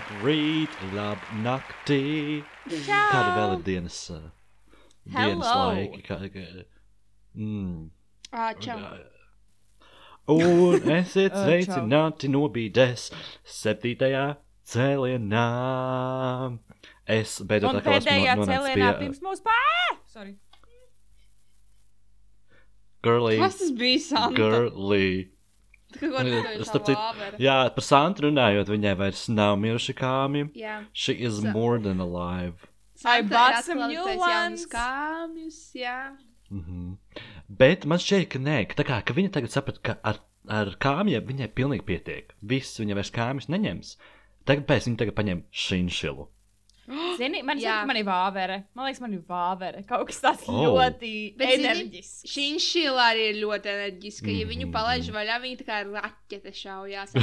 Labu vakariņu, labu rītu, labu naktī. Čau! Kāda vēl ir dienas, uh, dienas Hello! laiki? Kā, kā, mm. Ā, čau. Un esiet Ā, sveicināti nobīdēs septītajā cēlienā. Es beidzot Un atkal esmu pēdējā no- nonācis cēlienā pie pirms mūsu pāri. Sorry. girly. Kas tas bija, Santa? Girly. Starp citu. Jā, par Santu runājot, viņai vairs nav miruši kāmi. Jā. She is Sa- more than alive. I bought some new ones. Kāmjus, jā. Mm -hmm. Bet man šķiet, ka nē, ka, tā kā, ka viņa tagad saprata, ka ar, ar kāmjiem viņai pilnīgi pietiek. Viss viņa vairs kāmjus neņems. Tagad pēc viņa tagad paņem šinšilu. Zini, man ka man ir vāvere. Man liekas, man ir vāvere. Kaut kas tāds Oh. ļoti zini, enerģisks. Šī šīla arī ir ļoti enerģiska. Ja viņu palaiž vaļā, viņa tā kā raķete šaujās.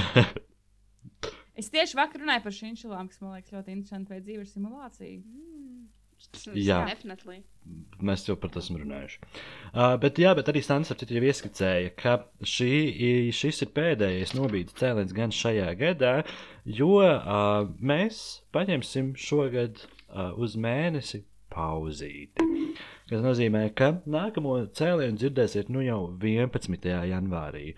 Es tieši vakar runāju par šīm kas man liekas ļoti interesanti vai dzīves simulācija. Jā. Definitely. Mēs jau par to esam runājuši. Uh, bet, jā, bet arī Stans ar citu jau ieskicēja, ka šī, šis ir pēdējais nobīdes cēliens gan šajā gadā, jo uh, mēs paņemsim šogad uh, uz mēnesi pauzīti. Tas nozīmē, ka nākamo cēlienu dzirdēsiet nu jau 11. janvārī.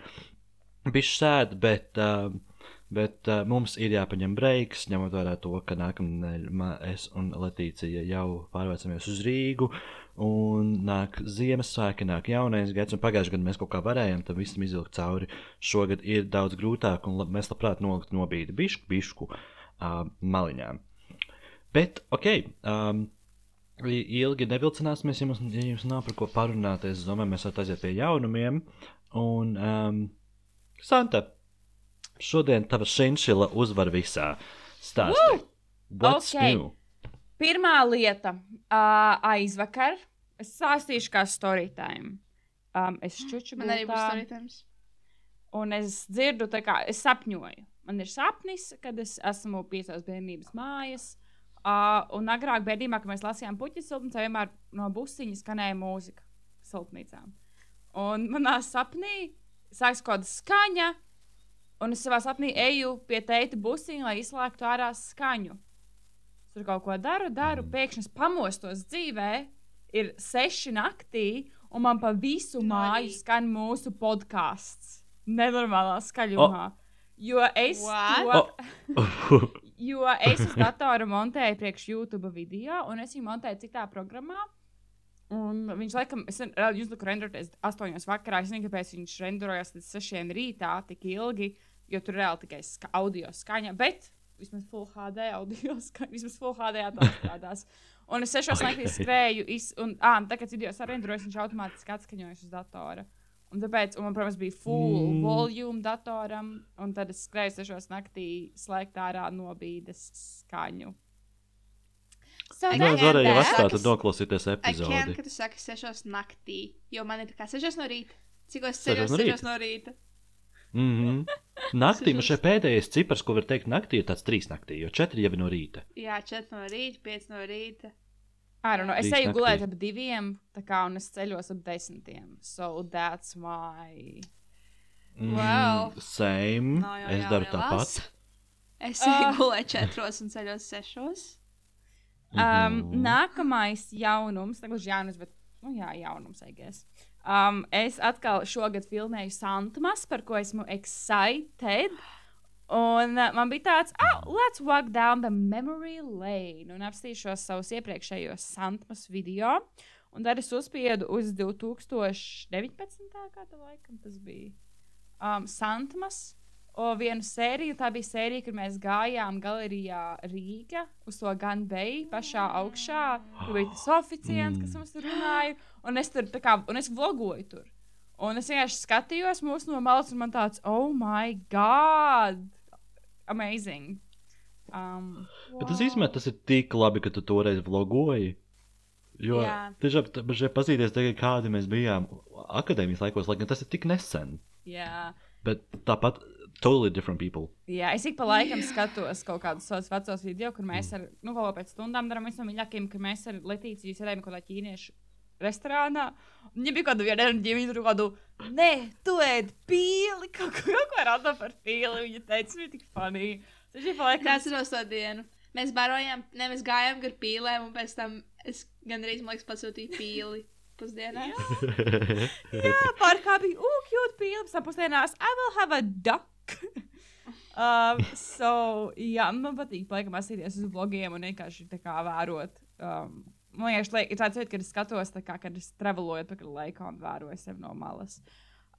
Bišķi sēd, bet, uh, bet uh, mums ir jāpaņem breiks, ņemot vērā to, ka nākamā es un Latīcija jau pārvācamies uz Rīgu. Un nāk Ziemassvētki, nāk jaunais gads, un pagājušajā gadā mēs kaut kā varējām tam visam izvilkt cauri. Šogad ir daudz grūtāk, un la mēs labprāt noliktu nobīdi bišku, bišku uh, maliņām. Bet, ok, um, ilgi nevilcināsimies, ja mums, ja jums nav par ko parunāt. Es domāju, mēs varam aiziet pie jaunumiem. Un, um, Santa, šodien tava šinšila uzvar visā. Stāsti. What's Ok. new? Pirmā lieta uh, aizvakar. Es stāstīšu, kā story time. Um, es čuču Man arī būs storytājums. Un es dzirdu, tā kā es sapņoju. Man ir sapnis, kad es esmu pie savas bērnības mājas. Uh, un agrāk, bērnībā, kad mēs lasījām puķu siltumnīcā, vienmēr no busiņa skanēja mūzika siltumnīcā. Un manā sapnī sākas kaut kāda skaņa, un es savā sapnī eju pie teita busiņa, lai izslēgtu ārā skaņu. Es tur kaut ko daru, daru, pēkšņi es pamostos dzīvē, ir seši naktī, un man pa visu māju skan mūsu podkāsts. Nenormālā skaļumā. Oh. Jo es, What? to, jo es uz datora montēju priekš YouTube video, un es viņu montēju citā programmā. Un viņš laikam, es reāli jūs tur renderoties 8 vakarā. Es nezinu, kāpēc viņš renderojās līdz 6 rītā tik ilgi, jo tur reāli tikai ska audio skaņa. Bet vismaz Full HD audio skaņa, vismaz Full HD atstrādās. Un es 6 naktī skrēju, iz, un, ah, kā video sarenderojas, viņš automātiski atskaņojas uz datora. Un tāpēc, un man, protams, bija full Mm. volume datoram, un tad es skrēju 6 naktī slēgt ārā nobīdes skaņu. So I Nu, es varēju jau atstāt un noklausīties I can't, epizodi. ka tu saki sešos naktī, jo man ir tā kā sešos no rīta. Cik es Sešos ceļos no rīta? sešos no rīta? Mm -hmm. Naktī man šeit pēdējais cipars, ko var teikt, naktī ir tāds trīs naktī, jo četri jau ir no rīta. Jā, četri no rīta, pieci no rīta. I don't know. Es Trīs eju naktī. gulēt ap diviem, tā kā, un es ceļos ap desmitiem. So that's why. Mm, Wow. Same. Nav jau es daru tāpat. Es eju gulēt četros un ceļos sešos. Um, Mhm. Nākamais jaunums, negluži jaunums, bet, nu jā, jaunums, I guess. Um, es atkal šogad filmēju Santmas, par ko esmu excited. Un uh, man bija tāds, oh, let's walk down the memory lane. Un apstīšos savus iepriekšējos Santmas video. Un tad es uzspiedu uz 2019. gada laikam tas bija. Um, Santmas. O vienu sēriju, tā bija sērija, kur mēs gājām galerijā Rīgā uz to gan beigšu, pašā augšā. Tur bija tas oficiants, kas mums tur runāja. Un es tur kā, un es vlogoju tur. Un es vienkārši skatījos mūsu no malas, un man tāds, oh, my God! Amazing! Um, Bet tas īstenībā tas ir tik labi, ka tu toreiz vlogoji. Jo tiešām šeit pazīties, tagad, kādi mēs bijām akadēmijas laikos, lai gan tas ir tik nesen. jā. Bet tāpat, totally different people. Jā, es ik pa laikam skatos kaut kādus savus vecos video, kur mēs ar, nu, vēl pēc stundām darām viens no mīļākajiem, ka mēs ar Latīciju sēdējām kaut kādā ķīniešu restorānā. Viņa bija kāda viena enerģija, viņa tur kādu, nē, tu ēd pīli, kaut ko, kaut ko rada par pīli. Viņa teica, viņa tik funny. Tas bija Es paliekams. atceros to dienu. Mēs barojām, ne mēs gājām gar pīlēm, un pēc tam es gandrīz, man liekas, pasūtīju pīli pusdienā. Jā, parkā bija, ugh, cute pīli. Pēc tam pusdienās, I will have a duck. um, so, jā, man patīk, paliekam, asīties uz vlogiem un vienkārši tā kā vērot. Um, man liekas, liek, ir tāds veids, kad es skatos, kā, kad es traveloju atpakaļ laikā un vēroju sevi no malas.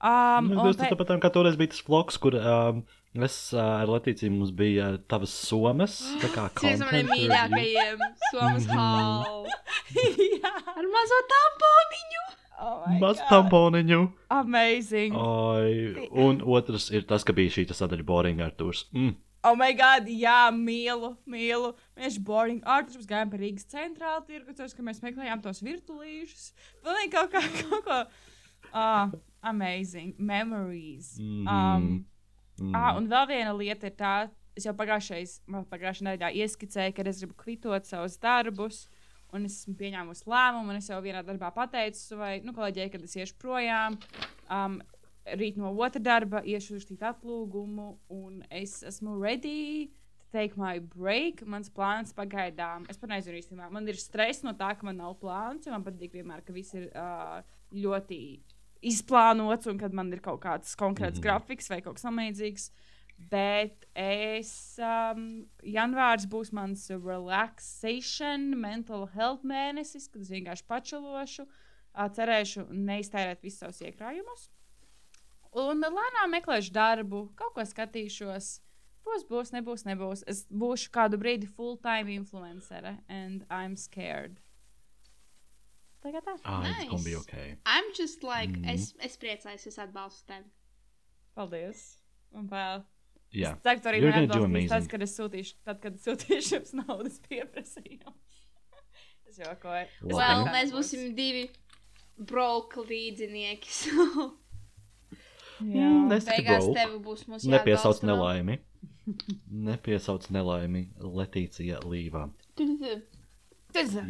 Um, Nu, Tas pē- tāpat kā toreiz bija tas vlogs, kur um, es uh, ar Latīciju mums bija uh, tavas somas. Tā kā Tas content review. mīļākajiem Somas Mhm. hall. jā, Ar mazo tamponiņu. Oh Maz tamponiņu. Amazing. Oi, un otrs ir tas, ka bija šī sadaļa Boring Arturs. Mm. Oh, my God, jā, mīlu, mīlu. Mēs boring artus mēs gājām par Rīgas centrālu tirgu, tos, ka mēs meklējām tos virtuālīšus. Pilnīgi kaut kā, kaut ko. Ah, amazing. Memories. Mhm. Um, Mm. ah, un vēl viena lieta ir tā, es jau pagājušais, man pagājušajā nedēļā ieskicēju, ka es gribu kvitot savus darbus. Un es esmu pieņēmusi lēmumu, un es jau vienā darbā pateicu savai nu, kolēģei, kad es iešu projām. Um, rīt no otra darba iešu uzrakstīt atlūgumu, un es esmu ready to take my break. Mans plāns pagaidām, es pat nezinu īstenībā, man ir stress no tā, ka man nav plāns, jo man patīk vienmēr, ka viss ir uh, ļoti izplānots un kad man ir kaut kāds konkrēts mm -hmm. grafiks vai kaut kas tamlīdzīgs. Bet es, um, janvārs būs mans relaxation, mental health mēnesis, kad es vienkārši pačelošu, uh, cerēšu neiztērēt visus savus iekrājumus. Un lēnām meklēšu darbu, kaut ko skatīšos. Būs, būs, nebūs, nebūs. Es būšu kādu brīdi full-time influencere, and I'm scared. Tagad tā. Ah, it's gonna be Nice. okay. I'm just like, Mhm. es, es priecājos, es atbalstu tevi. Paldies. Un vēl. Jā. Es ceru, ka arī You're man gonna do atbalstīs tas, amazing. kad es sūtīšu, tad, kad sūtīšu jums naudas pieprasījumu. es jokoju. Es. Well, nezinu, mēs būsim divi broke līdzinieki. so Jā. Mm, Beigās broke. tev būs mūsu Nepiesauc jāatbalsta vēl. nelaimi. Nepiesauc nelaimi Letīcija Līvā.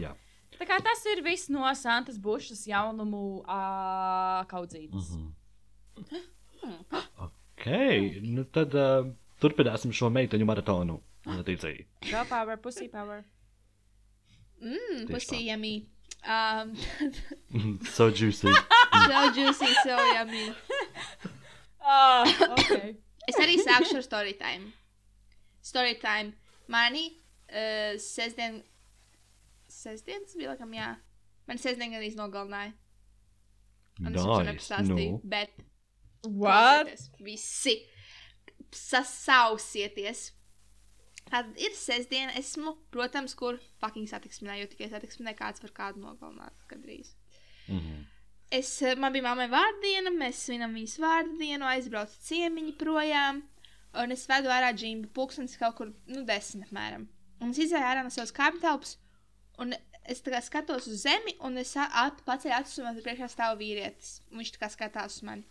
Jā. Tā kā tas ir viss no Santas Bušas jaunumu uh, kaudzītes. Mhm. Ok, nu tad uh, turpināsim šo meiteņu maratonu. Letīcija. Girl power, pussy power. Mm, Tieši pussy tā. yummy. Um, so juicy. so juicy, so yummy. Ah, ok. Es arī sākšu ar story time. Story time. Mani uh, sestdien. Sestdienas bija laikam, jā. Man sestdien gan iznogalināja. Un es jums Nice. nepastāstīju. Nu. Bet What? Klausieties, visi sasausieties. Tad ir sestdiena, esmu, protams, kur fucking satiksmē, jo tikai satiksmē kāds var kādu nogalināt gandrīz. Mhm. Es, eh, man bija mammai vārdiena, mēs svinam viņas vārdienu, aizbraucu ciemiņu projām, un es vedu ārā džimbu pulkstenis kaut kur, nu, desmit apmēram. Un es izēju ārā no savas kāptelpas, un es skatos uz zemi, un es a- at, paceļu acis, un man priekšā stāv vīrietis. Un viņš tā kā skatās uz mani.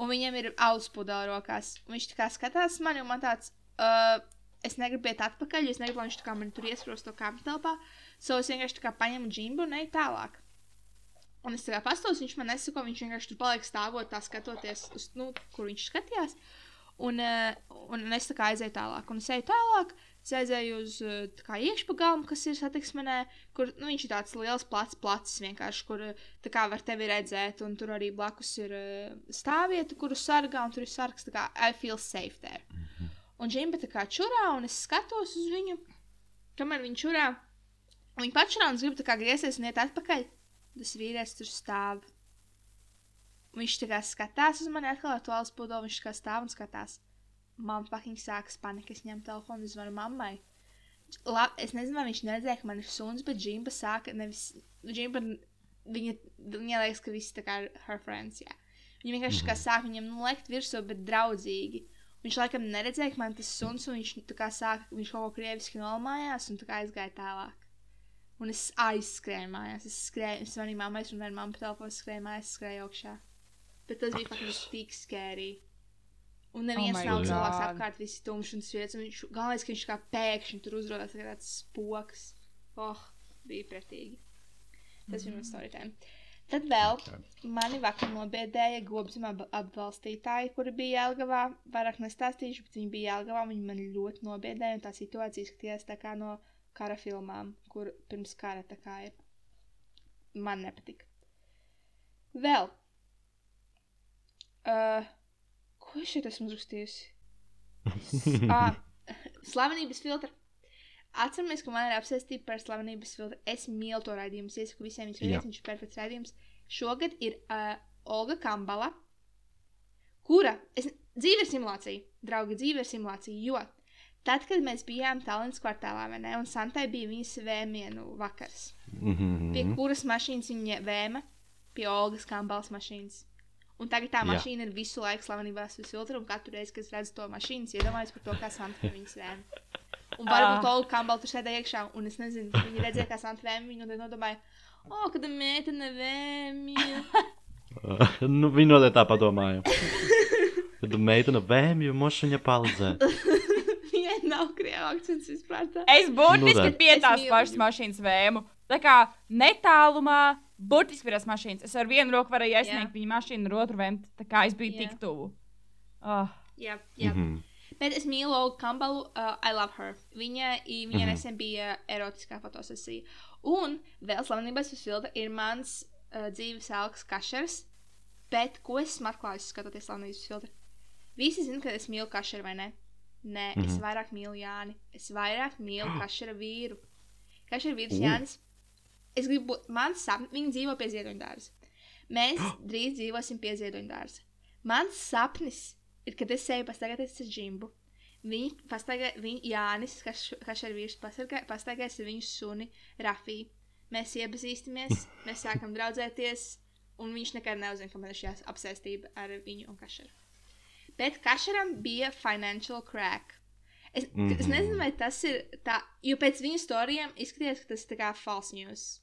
Un viņam ir auspudēla rokās. Un viņš tā kā skatās mani, un man tāds, uh, es negribu iet atpakaļ, es negribu, lai viņš tā kā man tur iesprūst to kāptelpā. So es vienkārši tā kā paņemu džimbu un eju tālāk. Un es tā kā pastos, viņš man nesako, viņš vienkārši tur paliek stāvot, tā skatoties, uz, nu, kur viņš skatījās. Un, uh, un es tā kā aizēju tālāk, un es eju tālāk. Es aizēju uz kā iekšpagalmu, kas ir satiksmenē, kur nu, viņš ir tāds liels, plats, plats vienkārši, kur tā kā var tevi redzēt. Un tur arī blakus ir uh, stāvvieta, kuru sargā, un tur ir sargs, kā I feel safe there. Un Džimba tā kā čurā, un es skatos uz viņu, kamēr viņš čurā. Viņa pačurā, un es gribu tā kā griezties un iet atpakaļ. Tas vīrietis tur stāv. Viņš tā kā skatās uz mani atkal ar to alspūdu, viņš tā kā stāv un skatās. Man fucking sākas panika, es ņemu telefonu, zvanu mammai. La, es nezinu, vai viņš neredzēja, ka man ir suns, bet Džimba sāka nevis. Džimba, viņa, viņa liekas, ka visi tā kā ir her friends, jā. Viņa vienkārši tā kā sāk viņam nu, lekt virsū, bet draudzīgi. Viņš laikam neredzēja, ka man tas suns, un viņš tā kā sāka, viņš kaut ko krieviski nolamājās, un tā kā aizgāja tālāk. Un es aizskrēju mājās. Es skrēju, es zvanīju mammai, un vienmēr mamma telefonu skrēja mājās, skrēju augšā. Bet tas bija faktiski tik skērī. Un neviens Oh nav cilvēks apkārt, visi tumšs un sviets. Un viņš, galvenais, ka viņš kā pēkšņi tur uzrādās, kā tāds spoks. Oh, bija pretīgi. Tas bija mans story time. Tad vēl mani vakar nobiedēja gobzuma ab atbalstītāji, kuri bija Jelgavā. Vairāk nestāstīšu, bet viņi bija Jelgavā. Viņi man ļoti nobiedēja, un tā situācija izskatījās tā kā no kara filmām, kur pirms kara tā kā ir. Man nepatika. Vēl. Uh, ko es šeit esmu uzrakstījusi? ah, slavenības filtra. Atceramies, ka man ir apsēstība par slavenības filtru. Es mīlu to raidījumu. Es iesaku visiem viņus Jā. redzēt, viņš ir perfekts raidījums. Šogad ir uh, Olga Kambala, kura es, dzīve ir simulācija, draugi, dzīve ir simulācija. Jo tad, kad mēs bijām Tallinas kvartālā, ne, un Santai bija viņas vēmienu vakars, Mhm. pie kuras mašīnas viņa vēma, pie Olgas Kambalas mašīnas. Un tagad tā Jā. mašīna ir visu laiku slavenībās filtru, un katru reizi, kad es redzu to mašīnu, es iedomājos par to, kā Santa viņas vēma. Un varbūt Ah. Olga Kambala tur sēdēja iekšā, un es nezinu, viņa redzēja, kā Santa vēma viņu, un tad nodomāja, o, kad meitene vēmja. nu, viņa noteikti tā padomāja. Kad meitene vēmju mošiņa palīdzē. Viņai nav krievu akcents vispār. Tā. Es burtiski Nu, pie tās pašas mašīnas vēmu. Tā kā netālumā, burtiski pie tās mašīnas. Es ar vienu roku varēju aizsniegt viņa mašīnu, ar otru vēmu. Tā kā es biju Jā. tik tuvu. Oh. Jā, jā. Mm. -hmm. Bet es mīlu Olgu Kambalu. Uh, I love her. Viņa, i- viņa mm. -hmm. nesen bija erotiskā fotosesija. Un vēl slavenības uz filtra ir mans uh, dzīves alks kašers. Bet ko es esmu atklājis, skatoties slavenības uz filtra? Visi zina, ka es mīlu kašeru vai ne? Nē, mm -hmm. es Mhm. vairāk mīlu Jāni. Es vairāk mīlu kašera vīru. Kašera vīrs U. Jānis. Es gribu, man sapni, viņi dzīvo pie ziedoņdārza. Mēs drīz dzīvosim pie ziedoņdārza. Mans sapnis ir, kad es eju pastaigāties ar džimbu. Viņi pastaigā, viņi, Jānis, kas, kas ar vīru pastaigājas ar viņu suni Rafiju. Mēs iepazīstamies, mēs sākam draudzēties, un viņš nekad neuzzina, ka man ir šī apsēstība ar viņu un Kašaru. Bet Kašaram bija financial crack. Es, mm -hmm. es Mhm. nezinu, vai tas ir tā, jo pēc viņa stāstiem izskatījās, ka tas ir kā false news.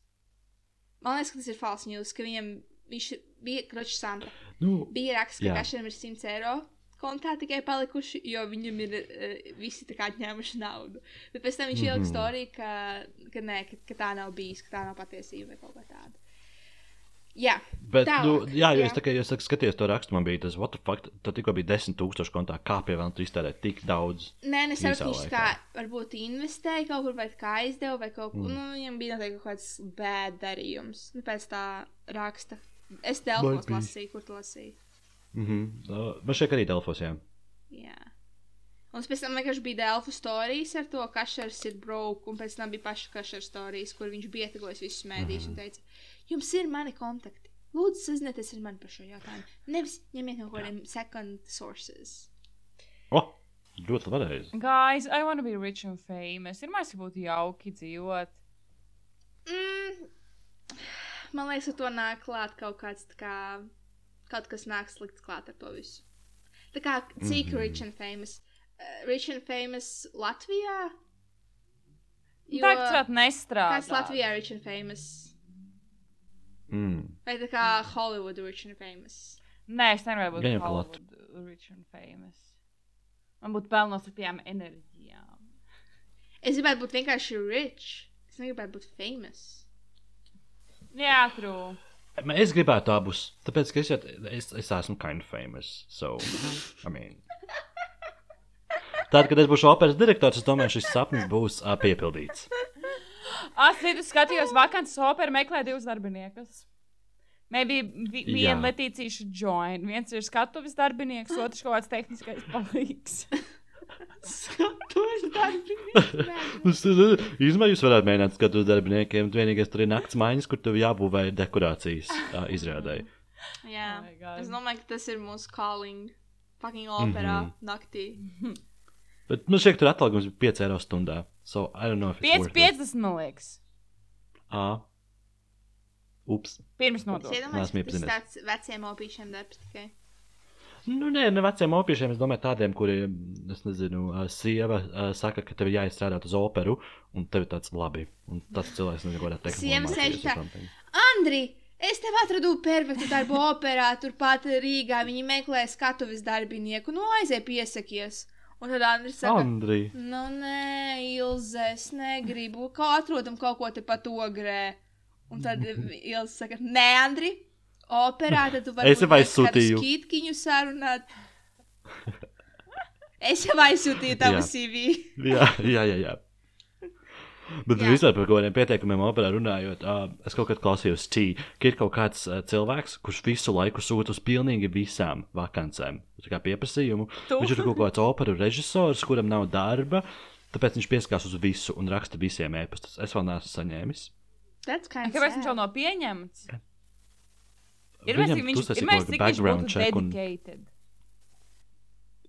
Man liekas, ka tas ir false news, ka viņam viņš bija kroķis Santa. Nu, Bija raksts, ka Jā. Kašaram ir 100 eiro kontā tikai palikuši, jo viņam ir uh, visi tā kā atņēmuši naudu. Bet pēc tam viņš ielika Mhm. storiju, ka, ka, nē, ka, ka tā nav bijis, ka tā nav patiesība vai kaut kā tāda. Jā, bet, Tālāk, nu, jā, jo jā. es saku, skaties to rakstu, man bija tas, what the fuck, tad tikko bija 10,000 kontā, kā pie vēl tu iztērēt tik daudz. Nē, es saprotu, kā varbūt investēja kaut kur, vai kā aizdeva, vai kaut ko. Mm. Mm. Nu, viņam bija noteikti kaut kāds bēd darījums. Nu, pēc tā raksta. Es bija. lasīju, kur tu lasīji. Mhm. Uh, man šeit arī Delfos, jā. Jā. Un pēc tam vienkārši bija Delfu stāstījis ar to, ka Kašers ir broke, un pēc tam bija paša Kašers stāstījis, kur viņš bija ietekojis visus mēdījus Mhm. un teica, jums ir mani kontakti. Lūdzu, sazinieties ar mani par šo jautājumu. Nevis ņemiet no kaut kādiem second sources. Oh, ļoti pareizi. Guys, I want to be rich and famous. Ir mākslinieks, ka būtu jauki dzīvot. Mm, man liekas, ka to nāk klāt kaut kāds tā kā. Kaut kas nāk slikts klāt ar to visu. Tā kā cik mm. -hmm. rich and famous. Uh, rich and famous Latvijā? Jo... Tā kā tas nestrādā. Kāds Latvijā rich and famous? Mm. Vai tā kā Hollywood rich and famous? Nē, es nevaru būt Hollywood rich and famous. Man būtu pelnos ar tiem enerģijām. Es gribētu būt vienkārši rich. Es negribētu būt famous. Jā, true. Es gribētu abus, tāpēc, ka es, jau- es, es esmu kind of famous. So, I mean. Tad, kad es būšu operas direktors, es domāju, šis sapnis būs uh, piepildīts. Es citu skatījos, vakants opera meklē divus darbiniekus. Maybe vi- viena Letīcija should join. Viens ir skatuves darbinieks, otrs kaut kāds tehniskais palīgs. Skatos darbinieks. Īstenībā jūs varētu mēģināt skatīties darbiniekiem. Vienīgais tur ir nakts maiņas, kur tev jābūvē dekorācijas uh, izrādē. Jā. Oh. Es domāju, ka tas ir mūsu calling. Fucking operā Mhm. naktī. Bet man šķiet, tur atalgojums bija 5 eiro stundā. So, I don't know if it's 5, worth it. 50 man liekas. Ā. Ups. Pirms Es nodokļu. iedomājos, Neesmu tas ir iepazinies. tāds veciem opīšiem darbs tikai. Nu, nē, ne veciem opiešiem. Es domāju, tādiem, kuriem, es nezinu, ā, sieva ā, saka, ka tev ir jāizstrādā uz operu, un tev ir tāds labi. Un tas cilvēks nezinu, ko teikt. Sieva sēž tā. Andri, es tev atradu perfektu darbu operā, turpat Rīgā. Viņi meklē skatuves darbinieku. Nu, aizej piesakies. Un tad Andris saka, Andri. nu, nē, Ilze, es negribu. Kā atrodam kaut ko te pat ogrē. Un tad Ilza saka, nē, Andri, operā, tad tu vari Es jau aizsūtīju. skītkiņu sarunāt. Es jau aizsūtīju tavu. CV. jā, jā, jā. jā. Bet Jā. vispār par kaut kādiem pieteikumiem operā runājot, uh, es kaut kad klausījos T, ka ir kaut kāds uh, cilvēks, kurš visu laiku sūta uz pilnīgi visām vakancēm. Tā kā pieprasījumu. Tu? Viņš ir kaut kāds operu režisors, kuram nav darba, tāpēc viņš pieskās uz visu un raksta visiem ēpastus. Es vēl neesmu saņēmis. That's kind of Kāpēc viņš vēl nav pieņemts? Ir mēs, viņš, ir mēs, cik viņš būtu check un- dedicated.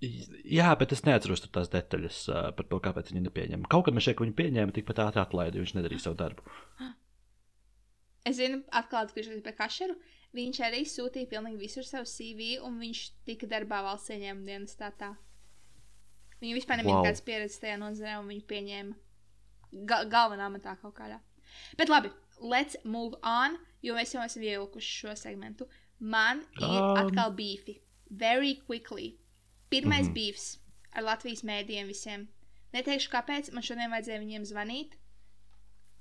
Jā, bet es neatceros tās detaļas uh, par to, kāpēc viņi nepieņem. Kaut kad man šeit viņu pieņēma, tikpat ātri atlaida, jo viņš nedarīja savu darbu. Es zinu, viņš ir pie kašeru. Viņš arī sūtīja pilnīgi visur savu CV, un viņš tika darbā valsts ieņēmuma dienas tā. Viņam vispār nebija Wow. nekādas pieredzes tajā nozarē, un viņu pieņēma ga galvenā matā kaut kādā. Bet labi, let's move on, jo mēs jau esam ielikuši šo segmentu. Man ir Um. atkal beefi. Very quickly. Pirmais mm. -hmm. beefs ar Latvijas mēdījiem visiem. Neteikšu, kāpēc man šodien vajadzēja viņiem zvanīt.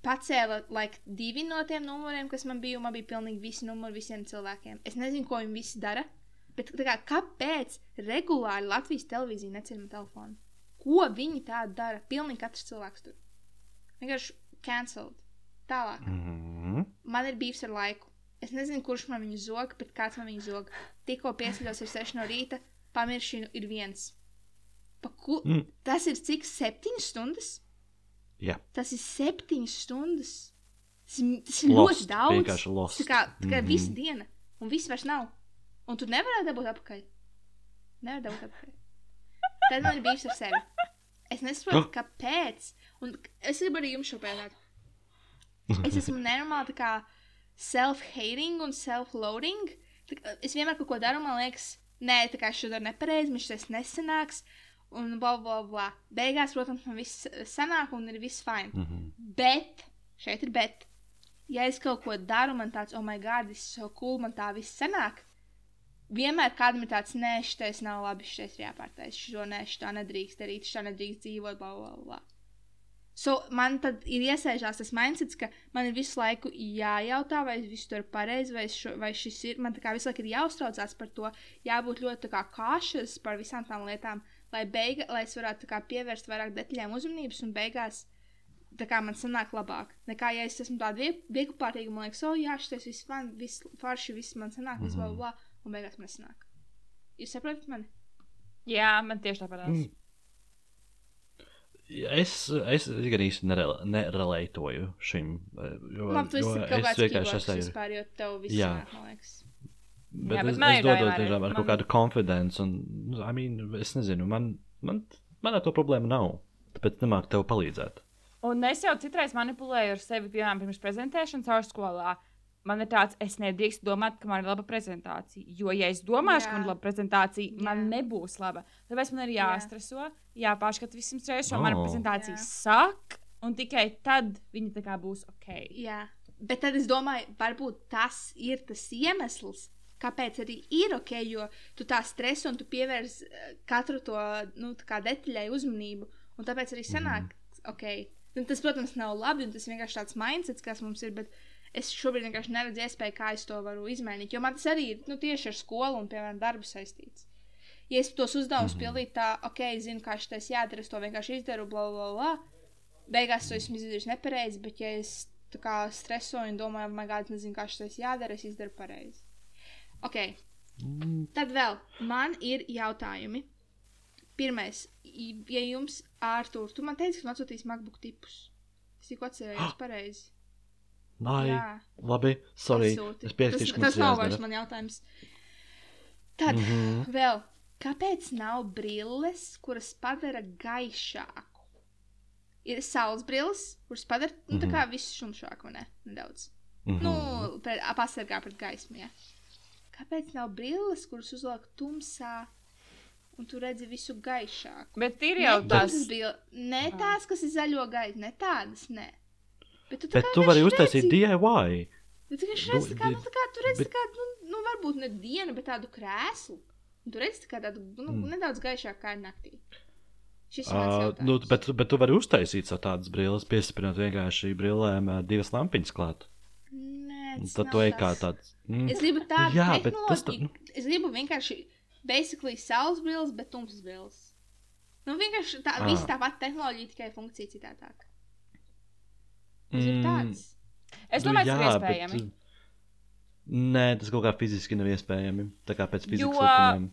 Pacēla like, divi no tiem numuriem, kas man bija. Man bija pilnīgi visi numuri visiem cilvēkiem. Es nezinu, ko viņi visi dara. Bet kā, kāpēc regulāri Latvijas televīzija necēla telefonu? Ko viņi tādu dara? Pilnīgi katrs cilvēks tur. Vienkārši cancelled. Tālāk. Mm. Man ir bijis ar laiku. Es nezinu, kurš man viņu zog, bet kāds man viņu zog. Tikko pieceļos ir 6 no rīta, pamiršanu ir viens. Ku... Mm. mm. Tas ir cik? Septiņas stundas? Jā, Tas ir septiņas stundas. Tas tas ir Lost. ļoti daudz. Vienkārši lost. Tā kā, tā kā Mhm. visa diena, un viss vairs nav. Un tu nevari dabūt atpakaļ. Nevar dabūt atpakaļ. Tad man ir bijis ar sevi. Es nesaprotu, kāpēc. Un es gribu arī jums šo pētīt. Es esmu nenormāli tā kā self-hating un self-loading. Es vienmēr kaut ko daru, man liekas, nē, tā kā es šo daru nepareizi, viņš tas nesanāks. Un bla, bla, bla. Beigās, protams, man viss sanāk un ir viss fine. mm -hmm. Bet, šeit ir bet. Ja es kaut ko daru, man tāds, oh, my God, tas ir so cool, man tā viss sanāk. Vienmēr kādam ir tāds, nē, šis nav labi, šis ir jāpārtais, šo nē, šitā nedrīkst darīt, šitā nedrīkst dzīvot, bla, bla, bla. So, man tad ir iesēžās tas mindsets, ka man ir visu laiku jājautā, vai es visu daru pareizi, vai, šo, vai šis ir. Man kā visu laiku ir jāuztraucās par to, jābūt ļoti kā kašas par visām tām lietām, lai, beiga, lai es varētu kā pievērst vairāk detaļām uzmanības un beigās tā kā man sanāk labāk. Nekā, ja es esmu tāda viegli pārtīga, man liekas, o, jā, šis viss man, viss forši, viss man sanāk, viss bla, bla, bla, un beigās man nesanāk. Jūs saprotat mani? Jā, man tieši tāpat. Mm. Es, es gan īsti nerelētoju šim. eh, Jo, Man tas ir kaut es kāds vienkārši esmu. vispār, jo tev viss Jā. sanāk, man liekas. Bet, Jā, bet es, man es dodu tiešām ar ir. kaut Man- kādu konfidenci, un I mean, es nezinu, man, man, man ar to problēmu nav. Tāpēc nemāku tev palīdzēt. Un es jau citreiz manipulēju ar sevi, piemēram, pirms prezentēšanas augstskolā. Man ir tāds, es nedrīkstu domāt, ka man ir laba prezentācija. Jo, ja es domāšu, Jā. ka man ir laba prezentācija, Jā. man Jā. nebūs laba. Tāpēc man ir Jā. jāstreso, jāpārskata visam stresu, jo mana Oh. prezentācija sāk, un tikai tad viņa būs ok. Jā, bet tad es domāju, varbūt tas ir tas iemesls, kāpēc arī ir ok, jo tu tā streso un tu pievērs eh, katru to nu, tā kā detaļai uzmanību, un tāpēc arī sanāk, mm. ok. Un tas, protams, nav labi, un tas vienkārši tāds mindsets, kas mums ir, bet es šobrīd vienkārši neredzu iespēju, kā es to varu izmainīt, jo man tas arī ir nu, tieši ar skolu un, piemēram, darbu saistīts. Ja es tos uzdevumus mm -hmm. pildītu tā, ok, zinu, kā šis jādara, es to vienkārši izdaru, bla, bla, bla. Beigās to esmu izdarījis nepareizi, bet, ja es kā stresoju un domāju, man gājas, nezinu, kā šis jādara, es izdaru pareizi. Ok, Mm, tad vēl man ir jautājumi. Pirmais, ja jums, Ārtur, tu man teici, ka atsūtīs MacBook tipus. Es tikko atcerējos pareizi. Nē, Jā. labi, sorry. atsūti. Es pierakstīšu, tas, ka tas tas nav vairs man jautājums. Tad mm Mhm. -hmm. vēl, kāpēc nav brilles, kuras padara gaišāku? Ir saules brilles, kuras padara nu, tā Mhm. kā visu šumšāku, vai ne? Nedaudz. Mhm. Nu, pret, pasargā pret gaismu. Ja. Kāpēc nav brilles, kuras uzliek tumsā, un tu redzi visu gaišāku? Bet ir jau ne, tas, tumsas brille- ne tās, kas ir zaļo gaisu, ne tādas, ne. Bet tu, Bet tu vari uztaisīt DIY. Bet tu vienkārši Nu, redzi, tā kā, nu, kā, tu redzi, bet- kā, nu, nu, varbūt ne dienu, bet tādu krēslu. Tu redzi, kā tādu, nu, Mm. nedaudz gaišāku kā naktī. Šis Uh, nu, bet, bet tu vari uztaisīt tādas brilles, piestiprinot vienkārši brillēm divas lampiņas klāt. Nē, tas Tad tu ej kā tāds. Mm. Es gribu tādu Jā, bet tas tā- tehnoloģiju. Es gribu vienkārši, basically, saules brilles, bet tumsas brilles. Nu, vienkārši tā, Ah. visa tā pati tehnoloģija, tikai funkcija citādāk. Tas ir tāds. Es Nu, domāju, tas ir jā, iespējami. bet- Nē, tas kaut kā fiziski nav iespējami. Tā kā pēc fizikas Jo- likumiem.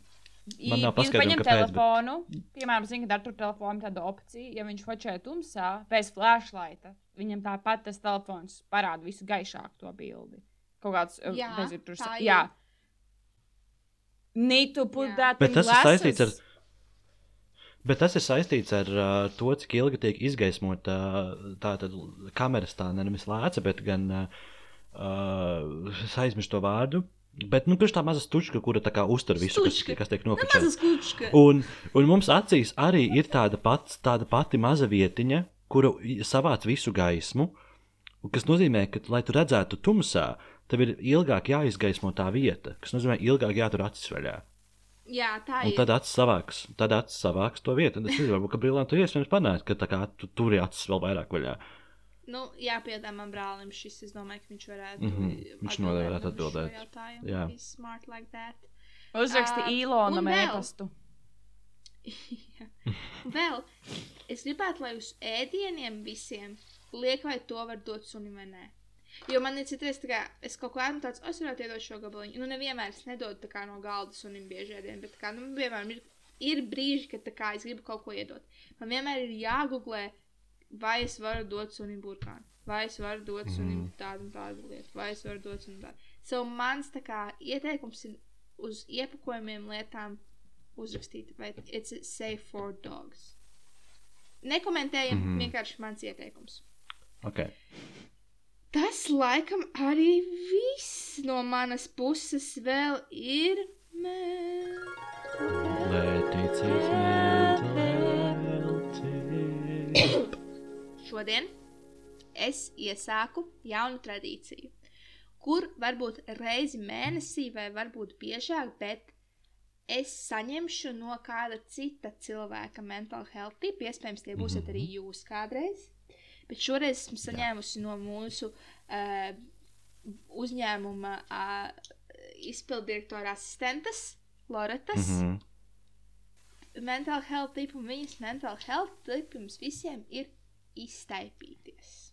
Man nav paņem kāpēc, bet- telefonu, piemēram, zina, ka ar tur telefonu tāda opcija, ja viņš fočē tumsā, bez flashlighta, viņam tāpat tas telefons parāda visu gaišāku to bildi. Kaut kāds, Jā, tā sa- ir. jā. Need to put Jā. that Bet in tas ir saistīts ar. Bet tas ir saistīts ar uh, to, cik ilgi tiek izgaismota uh, tā kameras tā nevis lēca, bet gan uh, es aizmirsu to vārdu. Bet, nu, tā maza stučka, kura tā kā uztur visu, kas, kas tiek Nu, kučka. Un, un mums acīs arī ir tāda, pats, tāda pati maza vietiņa, kura savāc visu gaismu. Kas nozīmē, ka, lai tu redzētu tumsā, tev ir ilgāk jāizgaismo tā vieta, kas nozīmē, ilgāk jātur acis vaļā. Jā, tā Un ir. tad acis savāks, tad acis savāks to vietu. Un es nezinu, varbūt, ka brīvā tu iespējams panākt, ka tā kā tu turi acis vēl vairāk vaļā. Nu, jā, piedāvā man brālim šis. Es domāju, ka viņš varētu. Mhm, viņš noteikti varētu atbildēt. jautājumu. Jā. He's smart like that. Uzraksti un vēl. e-pastu. Jā. Vēl es gribētu, lai uz ēdieniem visiem liek, vai to var dot sunim vai nē. Jo man ir citreiz, kā es kaut ko ēdu, tāds, "O, es varētu iedot šo gabaliņu. Nu, nevienmēr es nedodu kā no galda sunim bieži ēdienu, bet kā, nu, piemēram, ir, ir brīži, kad kā es gribu kaut ko iedot. Man vienmēr ir jāgooglē, vai es varu dot sunim burkānu, vai es varu dot sunim tādu un tādu lietu, vai es varu dot sunim tādu. So mans tā kā ieteikums ir uz iepakojumiem lietām uzrakstīt, vai it's safe for dogs. Nekomentējam, mm Mhm. -hmm. vienkārši mans ieteikums. Okay. Tas laikam arī viss no manas puses vēl ir. Mē... Mental health. Šodien es iesāku jaunu tradīciju, kur varbūt reizi mēnesī, vai varbūt biežāk, bet es saņemšu no kāda cita cilvēka mental health tipu. Iespējams, tie būsiet arī jūs kādreiz. Bet šoreiz esmu saņēmusi no mūsu uh, uzņēmuma uh, izpildirektora asistentes, Loretas. Mm -hmm. Mental health tipu, un viņas mental health tipu mums visiem ir iztaipīties.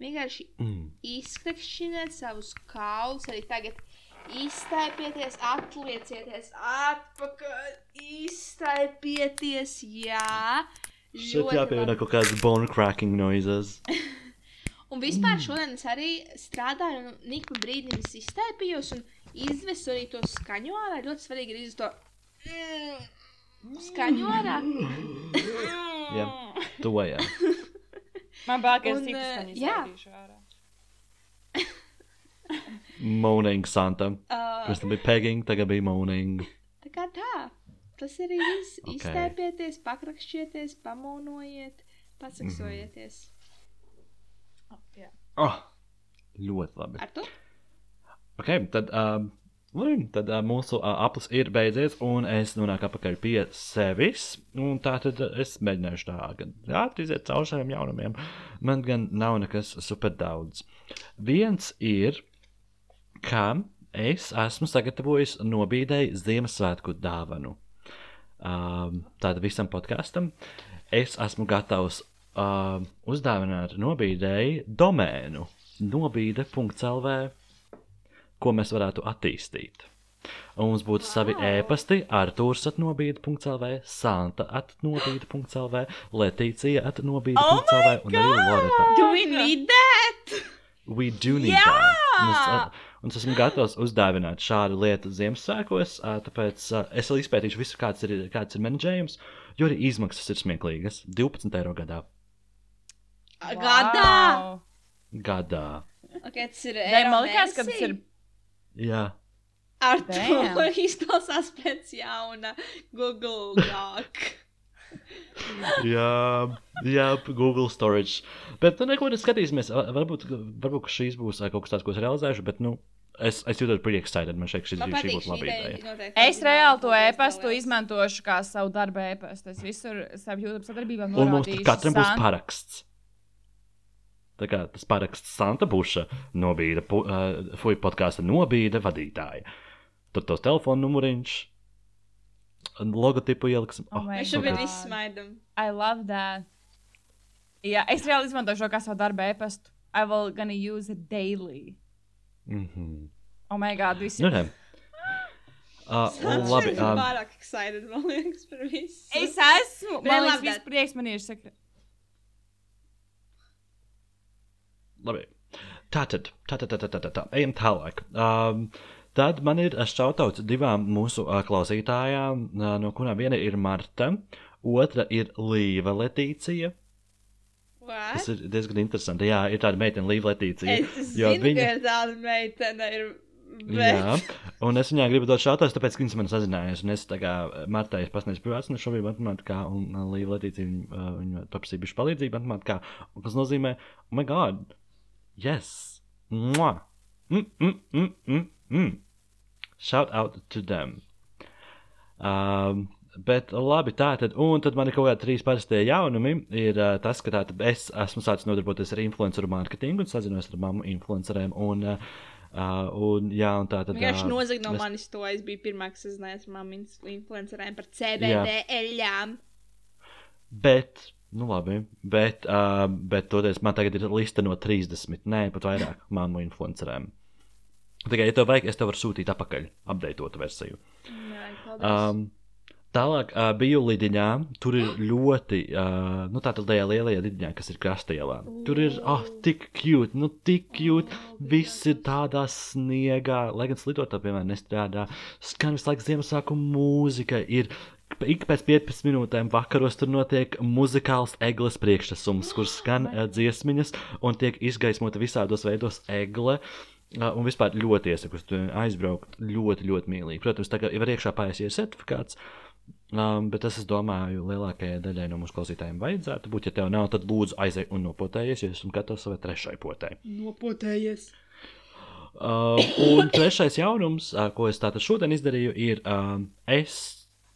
Vienkārši Mm. izkrakšķiniet savus kaulus, arī tagad iztaipieties, atliecieties atpakaļ, iztaipieties, jā. Šeit labi. kaut kādas bone cracking noises. Un vispār šodien es arī strādāju, un ik pa brīdim es iztaipījos un izvesu arī to skaņu ārā. Ļoti svarīgi ir izvest to mm, skaņu ārā. Jā, to jā. Man citas eh, skaņas ārā. Moaning Santa. Uh, Pirms tam bija pegging, tagad bija moaning. tā kā tā. Tas arī viss. Ok. Okay. Iztaipieties, pakrakšķieties, pamonojiet, pasaksojieties. Jā. Oh, ļoti labi. Ar to? Ok, tad, um, labi, tad uh, mūsu uh, aplis ir beidzies, un es nonāku atpakaļ pie sevis. un Tā tad uh, es mēģināšu tā, gan ātri iziet cauri saviem jaunumiem. Man gan nav nekas super daudz. Viens ir, ka es esmu sagatavojis nobīdēji Ziemassvētku dāvanu. Um, Tātad visam podkāstam es esmu gatavs um, uzdāvināt nobīdēji domēnu nobīde.lv ko mēs varētu attīstīt. Un mums būtu savi ēpasti, Arthurs atnobīde.clv, Santa atnobīde.clv, Letīcija atnobīde.clv Oh un arī Loreta. Do we need that? We do need Jā! that. Es, ā, un es esmu gatavs uzdāvināt šādu lietu Ziemassvētkos, tāpēc es vēl izpētīšu visu, kāds ir, kāds ir menedžējums, jo arī izmaksas ir smieklīgas. 12 eiro gadā. Gadā! Wow. Gadā. Okay, tas ir Vai man liekas, ka tas ir Jā. Ar Damn. to izklausās pēc jauna Google Doc. jā, jā, Google storage. Bet, nu, neko neskatīsimies. Va- Varbūt, varbūt ka šīs būs kaut kas tāds, ko es realizēšu, bet, nu, es, es jūtos pretty excited. Man šeit šī, Man šī būtu laba ideja. ideja. Es reāli to e-pastu izmantošu kā savu darba e-pastu. Es visur savā YouTube sadarbībā Un mums norādīšu. katram būs paraksts. Tā kā tas paraksts Santa Buša nobīda, pu- uh, fuj podkāstu nobīda vadītāja. Tur tos telefona numuriņš, logotipu ieliksim. Oh my Mēs šobrīd visi smaidām. I love that. Jā, es reāli izmantoju šo kā savu darbu e-pastu. I will gonna use it daily. Mm -hmm. Oh my god, visi. Nu, nē. Uh, un labi. Um, pārāk excited, man liekas, par visu. Es esmu. Man liekas, viss that. prieks man ir. Saka, labi. Tātad, tātad, tātad, tātad, tā. ejam tālāk. Um, tad man ir šautauts divām mūsu uh, klausītājām, uh, no kurām viena ir Marta, otra ir Līva Letīcija. What? Tas ir diezgan interesanti. Jā, ir tāda meitene, Līva Letīcija. Es jo zinu, viņa- ka ir tāda meitene, ir. Jā, Bet... un es viņai gribu dot šādos, tāpēc, ka viņas man sazinājās. Es tā kā Martai pasniedzu privātu, un šobrīd matemātikā, un uh, Līva Letīcija viņu, uh, viņu paprasīja bišķi palīdzību matemātikā. Un tas nozīmē, oh my god, yes! Mwah! Mm, mm, mm, mm, mm. Shout out to them! Um, Bet labi, tā tad, un tad man ir kaut kādi trīs parastie jaunumi. Ir uh, tas, ka tātad es esmu sācis nodarboties ar influenceru mārketingu un sazinos ar mammu influenceriem. Un, uh, un, jā, un tā tad. Vienkārši ā, nozagt no es- manis to. Es biju pirmā, kas zinājās ar mammu influenceriem par CBD eļļām. Bet, nu labi, bet, uh, bet toties man tagad ir lista no 30, nē, pat vairāk mammu influenceriem. Tikai, ja tev vajag, es tev varu sūtīt atpakaļ, apdeitotu versiju. Jā, paldies. Um, tālāk, uh, biju lidiņā. Tur ir ļoti, uh, nu, tāda liela, liela lidiņā, kas ir krastielā. Tur ir, ah, oh, tik cute, nu, tik cute. Viss ir tādā sniegā, lai gan slidotā, piemēram, nestrādā. Skan visu laiku Ziemassvētku mūzika. Ir ik pēc 15 minūtēm vakaros tur notiek muzikāls eglis priekšnesums, kur skan uh, dziesmiņas un tiek izgaismota visādos veidos egle. Uh, un vispār ļoti iesaku aizbraukt. Ļoti, ļoti mīlīgi. Protams, tā kā jau ir iekšā pārējais certifikāts, um, bet es domāju, lielākajai daļai no mūsu klausītājiem vajadzētu būt. Ja tev nav, tad lūdzu aizej un nopotējies, jo esmu gatavs savai trešai potēji. Nopotējies. Uh, un trešais jaunums, uh, ko es tātad šodien izdarīju, ir, um, es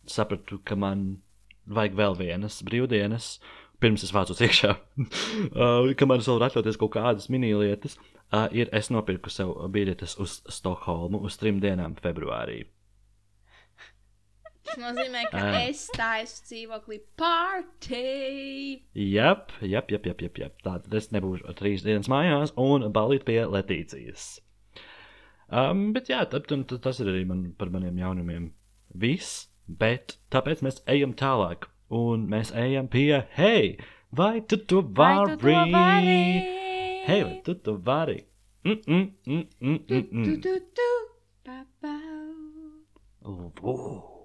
sapratu, ka man vajag vēl vienas brīvdienas, pirms es vācos iekšā, uh, kamēr es varu atļauties kaut kādas minīlietas, uh, ir es nopirku sev biļetes uz Stokholmu uz trim dienām februārī. Tas nozīmē, ka Ā. es taisu dzīvoklī party. Jep, jep, jep, jep, jep, jep. Tā tad es nebūšu trīs dienas mājās un balīt pie Letīcijas. Um, bet jā, tad, tad, tas ir arī man, par maniem jaunumiem. Viss, bet tāpēc mēs ejam tālāk. Un mēs ejam pie, hei, vai tu to vari? tu? Hei, vai tu to vari? Mm, mm, mm, mm, mm, Tu, mm. tu, tu, pa, pa. Uh.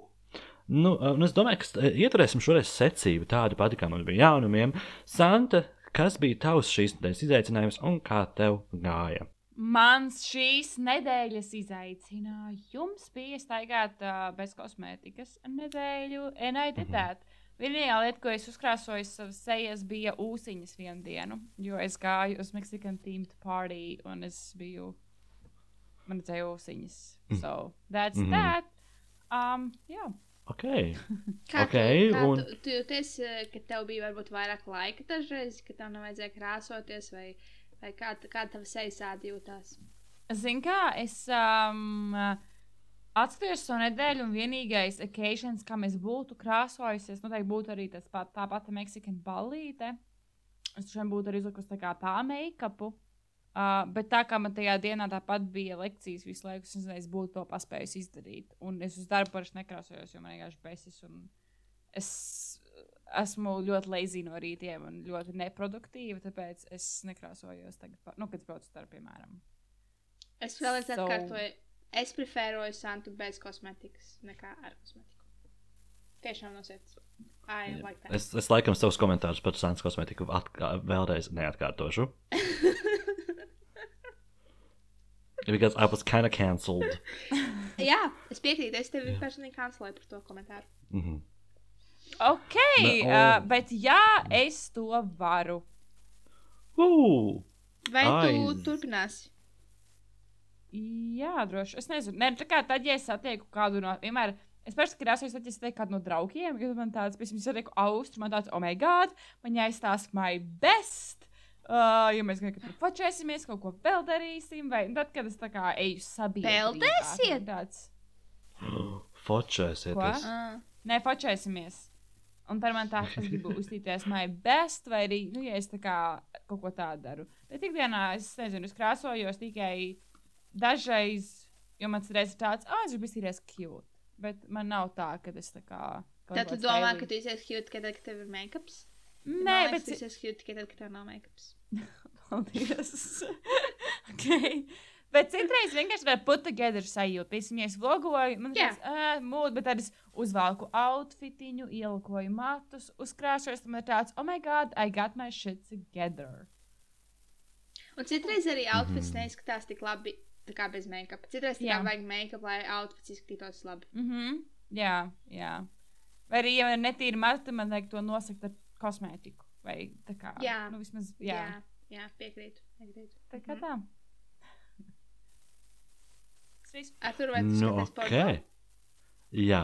Nu, un es domāju, ka eh, ieturēsim šoreiz secību tādu pati, kā man bija jaunumiem. Santa, kas bija tavs šīs nedēļas izaicinājums un kā tev gāja? Mans šīs nedēļas izaicinājums bija staigāt uh, bez kosmētikas nedēļu. And I did that. Vienīgā lieta, ko es uzkrāsoju savas sejas, bija ūsiņas vienu dienu, jo es gāju uz Mexican themed party un es biju. Man redzēja ūsiņas. So that's mm Mhm. -hmm. that. Um, jā. Ok, Kā Ok, tu, kā un- tu, tu jūties, eh, ka tev bija varbūt vairāk laika dažreiz, ka tev nevajadzēja krāsoties, vai, vai kā, kā tava seja sādi jūtās? Zini, kā es um, atceros to nedēļu, un vienīgais occasions, kam es būtu krāsojusies, noteikti būtu arī tas pat, tā pati Meksikas ballīte. Es šodien būtu arī uzlikusi tā kā tā make-upu. Uh, bet tā kā man tajā dienā tāpat bija lekcijas visu laiku, es nezinu, es būtu to paspējusi izdarīt. Un es uz darbu parasti nekrāsojos, jo man vienkārši besis. un Es esmu ļoti lazy no rītiem un ļoti neproduktīva, tāpēc es nekrāsojos tagad, nu, kad braucu uz darbu, piemēram. Es vēlreiz So- atkārtoju, es preferēju Santu bez kosmetikas nekā ar kosmetiku. Tiešām no sirds. I like that. es, es laikam savus komentārus par Santa kosmetiku vēlreiz neatkārtošu. Because I was kind of cancelled. Jā, es piekrītu, es tevi personīgi kancelēju par to komentāru. Mm -hmm. Ok, Ne, ne, o- uh, bet jā, es to varu. uh, Vai tu Aiz. turpināsi? Jā, droši. Es nezinu, ne, tā kā tad, ja es satieku kādu no, vienmēr, es tam krāsojos, tad, ja es satieku kādu no draugiem, kad man tāds, piemēram, satieku austru, man tāds, oh my god, man jāizstāsta my best. Uh, ja mēs kaut kādā fočēsimies, kaut ko vēl darīsim, vai tad, kad es tā kā eju sabiedrībā. Peldēsiet? Tāds, Fočēsieties. Ah. nē, fočēsimies. Un par mani tā, es gribu uztīties my best, vai arī, nu, ja es tā kā kaut ko tādu daru. Bet ikdienā es nezinu, es krāsojos tikai dažreiz, jo man reiz ir tāds, ah, es gribu iztīrēties cute. Bet man nav tā, ka es tā kā. Tad tu domā, ka tu esi cute, kad kad tev ir make-ups? Nē, bet tu esi cute tikai tad, kad tev nav make-ups. Paldies. okay. Bet citreiz vienkārši var put together sajūta. Piemēram, ja es vlogoju, man Jā. liekas, ah, mūd, bet tad es uzvelku outfitiņu, ielikoju matus, uzkrāšos, un man ir tāds, oh my god, I got my shit together. Un citreiz arī outfits Mhm. neizskatās tik labi, tā kā bez make-up. Citreiz tikai vajag make-up, lai outfits izskatītos labi. Mhm. Mm jā, jā. Vai arī, ja man ir netīra matu, tad man vajag to nosakt ar kosmētiku. Vai tā kā. Jā. Nu, vismaz, jā. Jā, jā piekrītu. piekrītu. Tā kā Mhm. tā. Tas. Ar tur vai tu Nu, skaties ok. Jā.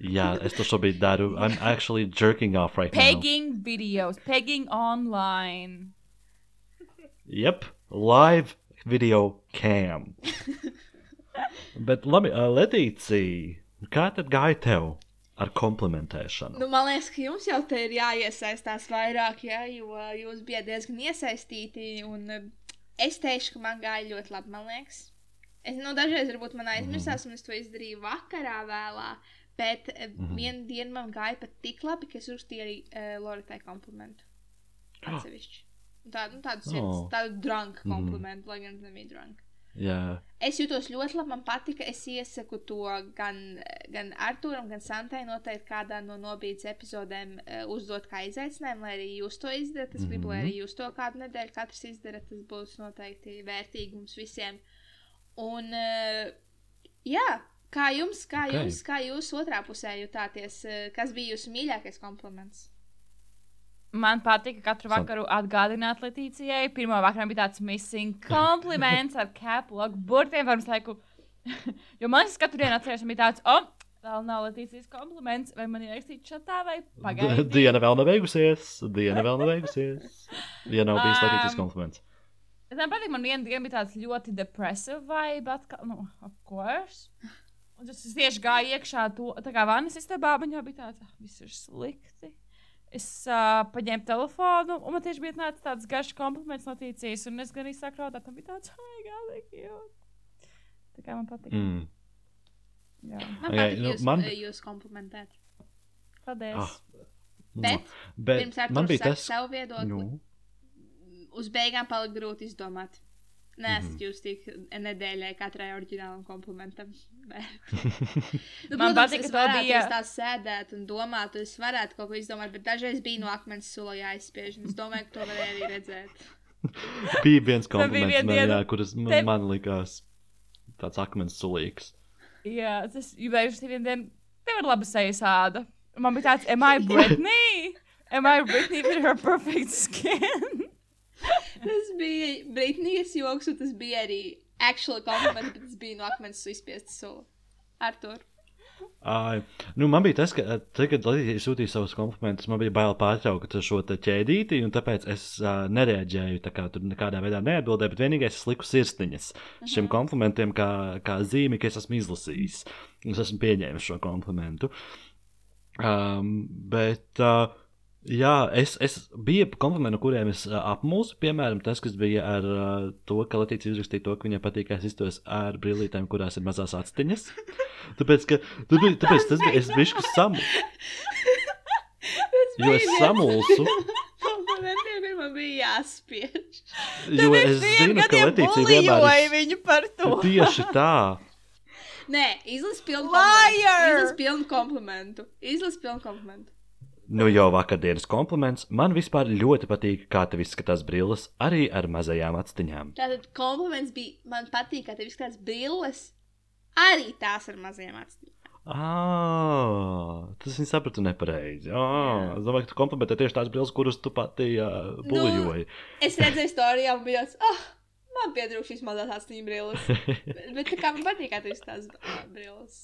Jā, es to šobrīd daru. I'm actually jerking off right now. Pegging videos, pegging online. Yep, live video cam. Bet labi, ā, Letīcija, kā tad gāja tev ar komplementēšanu? Nu, man liekas, ka jums jau te ir jāiesaistās vairāk, jā, jo jūs bijat diezgan iesaistīti. Un, uh, es teikšu, ka man gāja ļoti labi. Man liekas, es nu, dažreiz varbūt man aizmirsās, un es to izdarīju vakarā vēlā. Bet uh, Mhm. vienā dienā man gāja pat tik labi, ka es uzrakstīju arī uh, Loritai komplimentu. Atsevišķi. Un Tādu, nu, tādu, Oh. sirds, tādu drunk Mhm. komplimentu, lai gan es nebiju drunk. Jā, Es jūtos ļoti labi. Man patika. Es iesaku to gan, gan Arthūram, gan Santai noteikti kādā no nobīdes epizodēm uh, uzdot kā izaicinājumu, lai arī jūs to izdarat. Es gribu, lai Mhm. arī jūs to kādu nedēļu katrs izdarat. Tas būs noteikti vērtīgi mums visiem. Un, uh, jā, kā jums, kā Ok. okay. jums, kā jūs otrā pusē jutāties? Uh, kas bija jūsu mīļākais kompliments? Man patika katru vakaru atgādināt Latīcijai. Pirmā vakarā bija tāds missing kompliments ar caplock burtiem. Pirms laiku, jo man tas katru dienu atceros, un bija tāds, oh, vēl nav Latīcijas kompliments. Vai man ierakstīt čatā vai pagaidīt? diena vēl nav beigusies. Diena vēl nav beigusies. Ja nav bijis Um, Latīcijas kompliments. Es nepatīk, man viena diena bija tāds ļoti depressive vibe, atkal, nu, of course. Un tas tieši gāju iekšā to, tā kā vannas istabā, man jau bija tāds, ah, viss ir slikti. Es uh, paņēmu telefonu, un man tieši bija nācis tāds garš kompliments no tīcijas, un es gan izsāku raudāt, un bija tāds, gādīgi, jo. Tā kā man patīk. Mm. Man Jā, Ok, patīk nu, jūs, man- man... jūs komplimentēt. paldies. Ah. Bet, Bet Pirms ar man bija tas, savu viedokli. nu, Uz beigām palika grūti izdomāt. Nē, es Mhm. jūs tik nedēļai katrai oriģinālam komplimentam. Nu, Man patīk, es ka varētu bija- bija... tā sēdēt un domāt, un es varētu kaut ko izdomāt, bet dažreiz bija no akmens sula jāizspiež. Es domāju, ka to varēja arī redzēt. bija viens bija kompliments, viena man, jā, kuras man, Tev- man likās tāds akmens sulīgs. Jā, tas ir vērts vienu dienu. Tev ir laba. Un Man bija tāds, am I Britney? Am I Britney with her perfect skin? Tas bija Britnijas joks, un tas bija arī actual kompliments, bet tas bija no akmens izspiesta sula. Ar to. Ai, nu, man bija tas, ka eh, tagad, kad Latvijas sūtīja savus komplimentus, man bija bail pārtraukt šo ķēdīti, un tāpēc es uh, nereaģēju. Tā kā tur nekādā veidā neatbildēju, bet vienīgais es liku sirsniņas šiem komplimentiem, kā, kā zīmi, ka es esmu izlasījis. Es esmu pieņēmis šo komplimentu. Um, bet, uh, jā, es, es biju komplimenti, no kuriem es apmulsu. Piemēram, tas, kas bija ar uh, to, ka Latvijas izrakstīja to, ka viņai patīk, ka es izturos ar brīvlītēm, kurās ir mazās astiņas. Tāpēc, ka bija, tāpēc tas bija, es biju samu. Jo es samulsu, man bija jāspiež. jo es zinu, ka Latvijas vienmēr ir viņu par to. tieši tā. Nē, izlasi pilnu komplimentu. Izlasi pilnu komplimentu. Izlasi pilnu komplimentu. Nu, jau vakardienas kompliments. Man vispār ļoti patīk, kā tev izskatās brilles, arī ar mazajām astiņām. Tātad kompliments bija, man patīk, ka tev izskatās brilles. Arī tās ar maziem acīm. Ah, tas viņa saprata nepareizi. Ah, es domāju, ka tu komplimentē tieši tās brilles, kuras tu pati uh, buļoji. Es redzēju, un bija tāds, ah, man pietrūkst šīs mazās acīm brilles. bet, bet kā man patīk, ka tev izskatās brilles.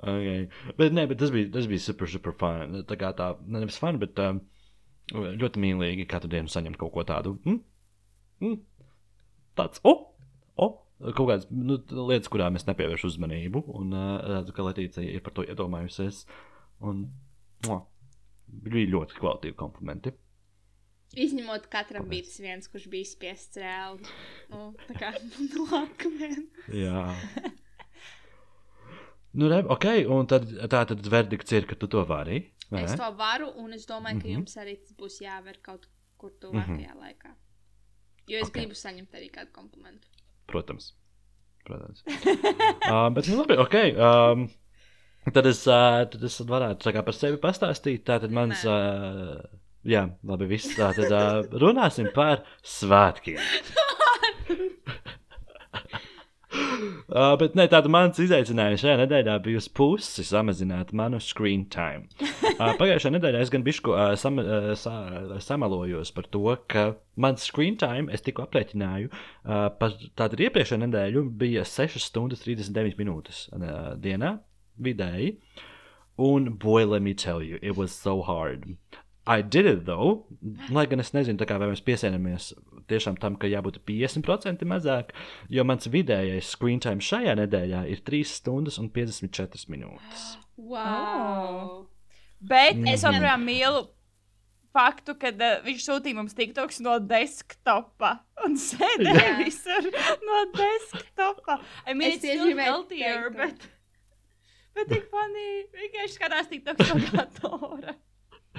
Okay. Bet, nē, bet tas bija, tas bija super, super fun. Tā kā tā, ne, nevis fun, bet um, ļoti mīlīgi katru dienu saņemt kaut ko tādu. Mm? Mm? Tāds, o! o! Kaut kādas nu, lietas, kurām es nepievēršu uzmanību, un uh, redzu, ka Latīcija ir par to iedomājusies. Un, mua, bija ļoti kvalitīvi komplimenti. Izņemot katram bija tas viens, kurš bija spiests reāli. Nu, tā kā nākamajam. Jā. Nu, re, ok, un tad, tā tad verdikts ir, ka tu to vari. vai Es to varu, un es domāju, ka Mhm. jums arī tas būs jāver kaut kur tuvākajā laikā. Jo es Ok. gribu saņemt arī kādu komplimentu. Protams. Protams. uh, bet, nu, labi, ok. Um, tad, es, uh, tad es varētu tā kā par sevi pastāstīt. Tātad mans. Uh, jā, labi, viss. Tātad uh, runāsim par svētkiem. Uh, bet ne, tāda mans izaicinājums šajā nedēļā bija uz pusi samazināt manu screen time. Uh, pagājušajā nedēļā es gan bišku uh, sam, uh, sa, samalojos par to, ka mans screen time, es tikko aprēķināju, uh, par tādu iepriekšējo nedēļu bija 6 stundas 39 minūtes uh, dienā vidēji. Un, boy, let me tell you, it was so hard. I did it though. Lai gan es nezinu, kā, vai mēs piesienamies tiešām tam, ka jābūt 50% mazāk, jo mans vidējais screen time šajā nedēļā ir 3 stundas un 54 minūtes. Wow! Bet es Mhm. joprojām mīlu faktu, ka uh, viņš sūtīja mums TikToks no desktopa un sēdēja Jā. visur no desktopa. I mean, Es it's tieši gribēju bet, bet tik funny. Vienkārši skatās TikToks no datora.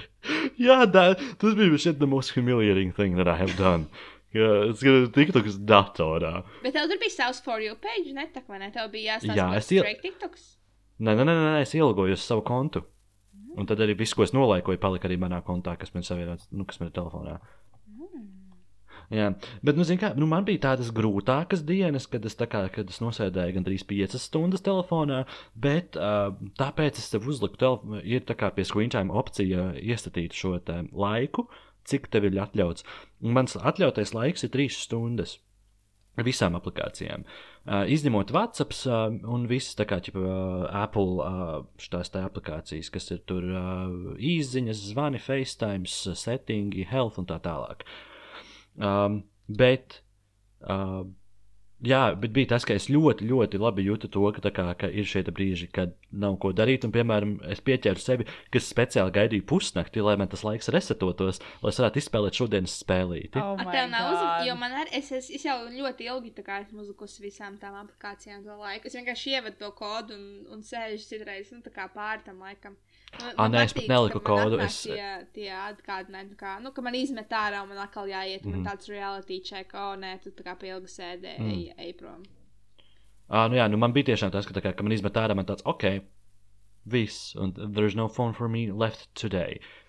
Jā, that, tas bija šeit the most humiliating thing that I have done. Yeah, es gribu TikTok uz datorā. Bet tev tur bija savs for you page, ne tā, vai ne? Tev bija jāstāsta Jā, es iel- TikToks. Nē, nē, nē, nē, es ielgoju uz savu kontu. Un tad arī viss, ko es nolaikoju, palika arī manā kontā, kas man savienots, nu, kas man ir telefonā. Jā, bet, nu, kā, nu, man bija tādas grūtākas dienas, kad es, tā kā, kad es nosēdēju gandrīz 5 stundas telefonā, bet uh, tāpēc es sev uzliku, telef- ir tā kā pie time opcija iestatīt šo laiku, cik tev ir atļauts. Mans atļautais laiks ir 3 stundas. Visām aplikācijām. Uh, izņemot WhatsApp uh, un visas tā kā ķipa, uh, Apple uh, šīs aplikācijas, kas ir tur uh, īsiņas, zvani, FaceTime, settingi, health un tā tālāk. Um, bet, uh, jā, bet bija tas, ka es ļoti, ļoti labi jūtu to, ka, tā kā, ka ir šie brīži, kad nav ko darīt. Un, piemēram, es pieķēru sevi, ka es speciāli gaidīju pusnakti, lai man tas laiks resetotos, lai es varētu izspēlēt šodienas spēlīti. Oh tev nav God. jo man arī, es, es, es jau ļoti ilgi tā kā esmu uzlikusi visām tām aplikācijām to laiku. Es vienkārši ievedu to kodu un, un sēžu citreiz, nu, tā kā pāri tam laikam. Man, Ā, nē, es pat neliku man kodu, es- Tie, tie atgādinājumi, kā, nu, ka man izmet ārā un man atkal jāiet, mm. Mhm. -hmm. tāds reality check, o, nē, tu tā kā pilgi sēdē, mm. Ej, ej prom. Ah, nu jā, nu man bija tiešām tas, ka, kā, ka man izmet ārā, man tāds, ok, viss, un there's no phone for me left today. -hmm.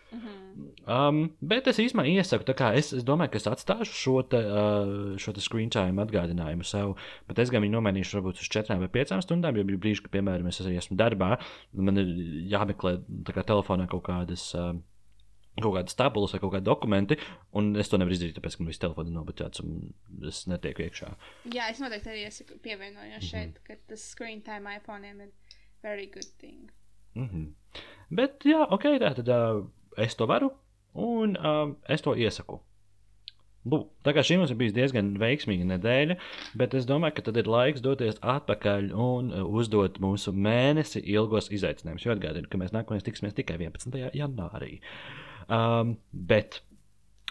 Um, bet es īstenībā iesaku, kā es, es domāju, ka es atstāšu šo, te, uh, šo te screen time atgādinājumu sev, bet es gan viņu nomainīšu varbūt uz 4 vai 5 stundām, jo bija brīži, ka, piemēram, es esmu darbā, man ir jāmeklē telefonā kaut kādas. Uh, Kaut kādas tabulas vai kaut kādi dokumenti, un es to nevaru izdarīt, tāpēc, ka man viss telefons ir nobeigts, un es netieku iekšā. Jā, es noteikti arī iesaku pievienojos Mhm. šeit, ka tas screen time iPhone ir very good thing. Mm -hmm. Bet, jā, ok, tā tad uh, es to varu, un uh, es to iesaku. Lūk, tā kā šī mums ir bijusi diezgan veiksmīga nedēļa, bet es domāju, ka tad ir laiks doties atpakaļ un uh, uzdot mūsu mēnesi ilgos izaicinājumus. Jo atgādinu, ka mēs nākamais tiksimies tikai 11. janvārī. Um, bet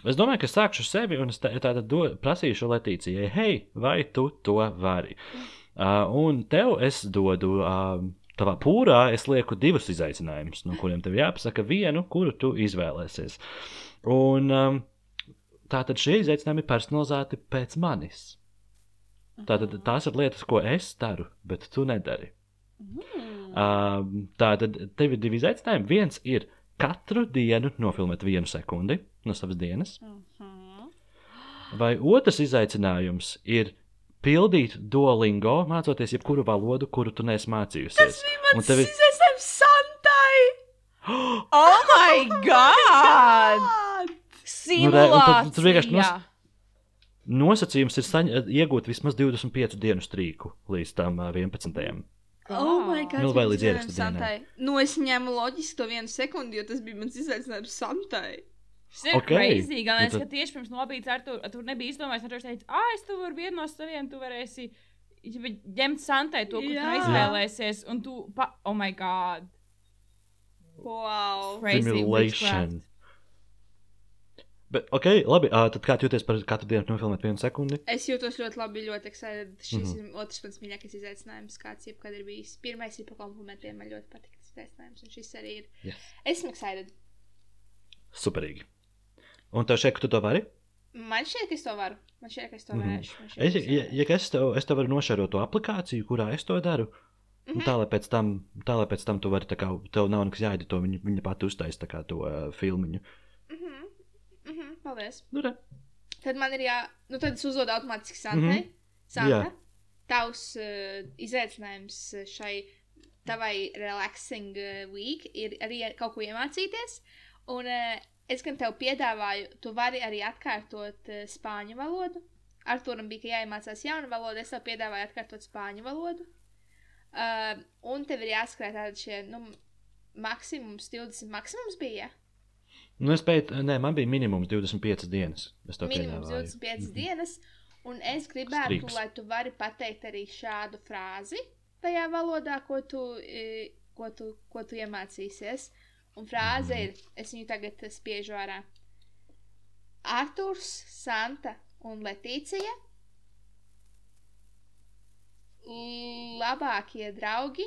es domāju, ka sākšu sevi un tātad do- prasīšu Letīcijai, hei, vai tu to vari? Uh, un tev es dodu. Uh, Tavā pūrā es lieku divus izaicinājumus, no kuriem tev jāpasaka vienu, kuru tu izvēlēsies. Un um, tātad šie izaicinājumi ir personalizēti pēc manis. Tātad tās ir lietas, ko es daru, bet tu nedari. Mm. Um, tātad tev ir divi izaicinājumi. Viens ir katru dienu nofilmēt vienu sekundi no savas dienas, Mhm. vai otrs izaicinājums ir pildīt duolingo, mācoties jebkuru valodu, kuru tu neesi mācījusies. Un tev ir izaicinājums Santai! Oh my god! Nu, re, nos- Simulācija! nosacījums ir saņ, iegūt vismaz 25 dienu strīku līdz tam ā, 11. Oh, my God! Nu, vai līdz izaicinājums Santai. Nu, es ņēmu loģiski to vienu sekundi, jo tas bija mans izaicinājums Santai. Tas ir Ok. okay. crazy. Gan Nu es, tad- ka tieši pirms nobīdes ar to tur nebija izdomājis. Ar to teicu, ah, es tev varu vienu no saviem, tu varēsi ņemt santai to, ko tu izvēlēsies. Un tu, pa, oh my god, Wow. crazy. Simulation. Bet, ok, labi. Uh, tad kā jūties par katru dienu nofilmēt vienu sekundi? Es jūtos ļoti labi, ļoti excited. Šis mm -hmm. ir otrs pats mīļākais izaicinājums, kāds jebkad ir bijis. Pirmais ir par komplimentiem. Man ļoti patīk tas izaicinājums, un šis arī ir. Yes. Esmu excited. Superīgi. Un tev šeit, ka tu to vari? Man šķiet, ka es to varu. Man šķiet, ka es to Mhm. varēšu. Man šķiet, Es, es ja, ja es, tev, es tev varu nošērot to aplikāciju, kurā es to daru, mm. -hmm. tā lai pēc tam, tā, lai pēc tam tu vari, tā kā, tev nav nekas jāedito, viņa, viņa pati kā to uh, filmiņu. Mhm. Mhm. Paldies. Nu, re. Tad man ir jā, nu tad es uzdodu automātiski Santai. Mm -hmm. Santa, tavs uh, izaicinājums uh, šai tavai relaxing uh, week ir arī kaut ko iemācīties. Un uh, es gan tev piedāvāju, tu vari arī atkārtot uh, spāņu valodu. Arturam bija ka jāiemācās jauna valoda, es tev piedāvāju atkārtot spāņu valodu. Uh, un tev ir jāskrēt tādi šie, nu, maksimums 20, maksimums bija. Nu, es spēju, nē, man bija minimums 25 dienas. Minimums piedāvāju. 25 mm -hmm. dienas. Un es gribētu, Striks. lai tu vari pateikt arī šādu frāzi tajā valodā, ko tu, eh, ko tu, ko tu iemācīsies. Un frāze ir, es viņu tagad spiežu ārā. Arthurs, Santa un Letīcija. Labākie draugi.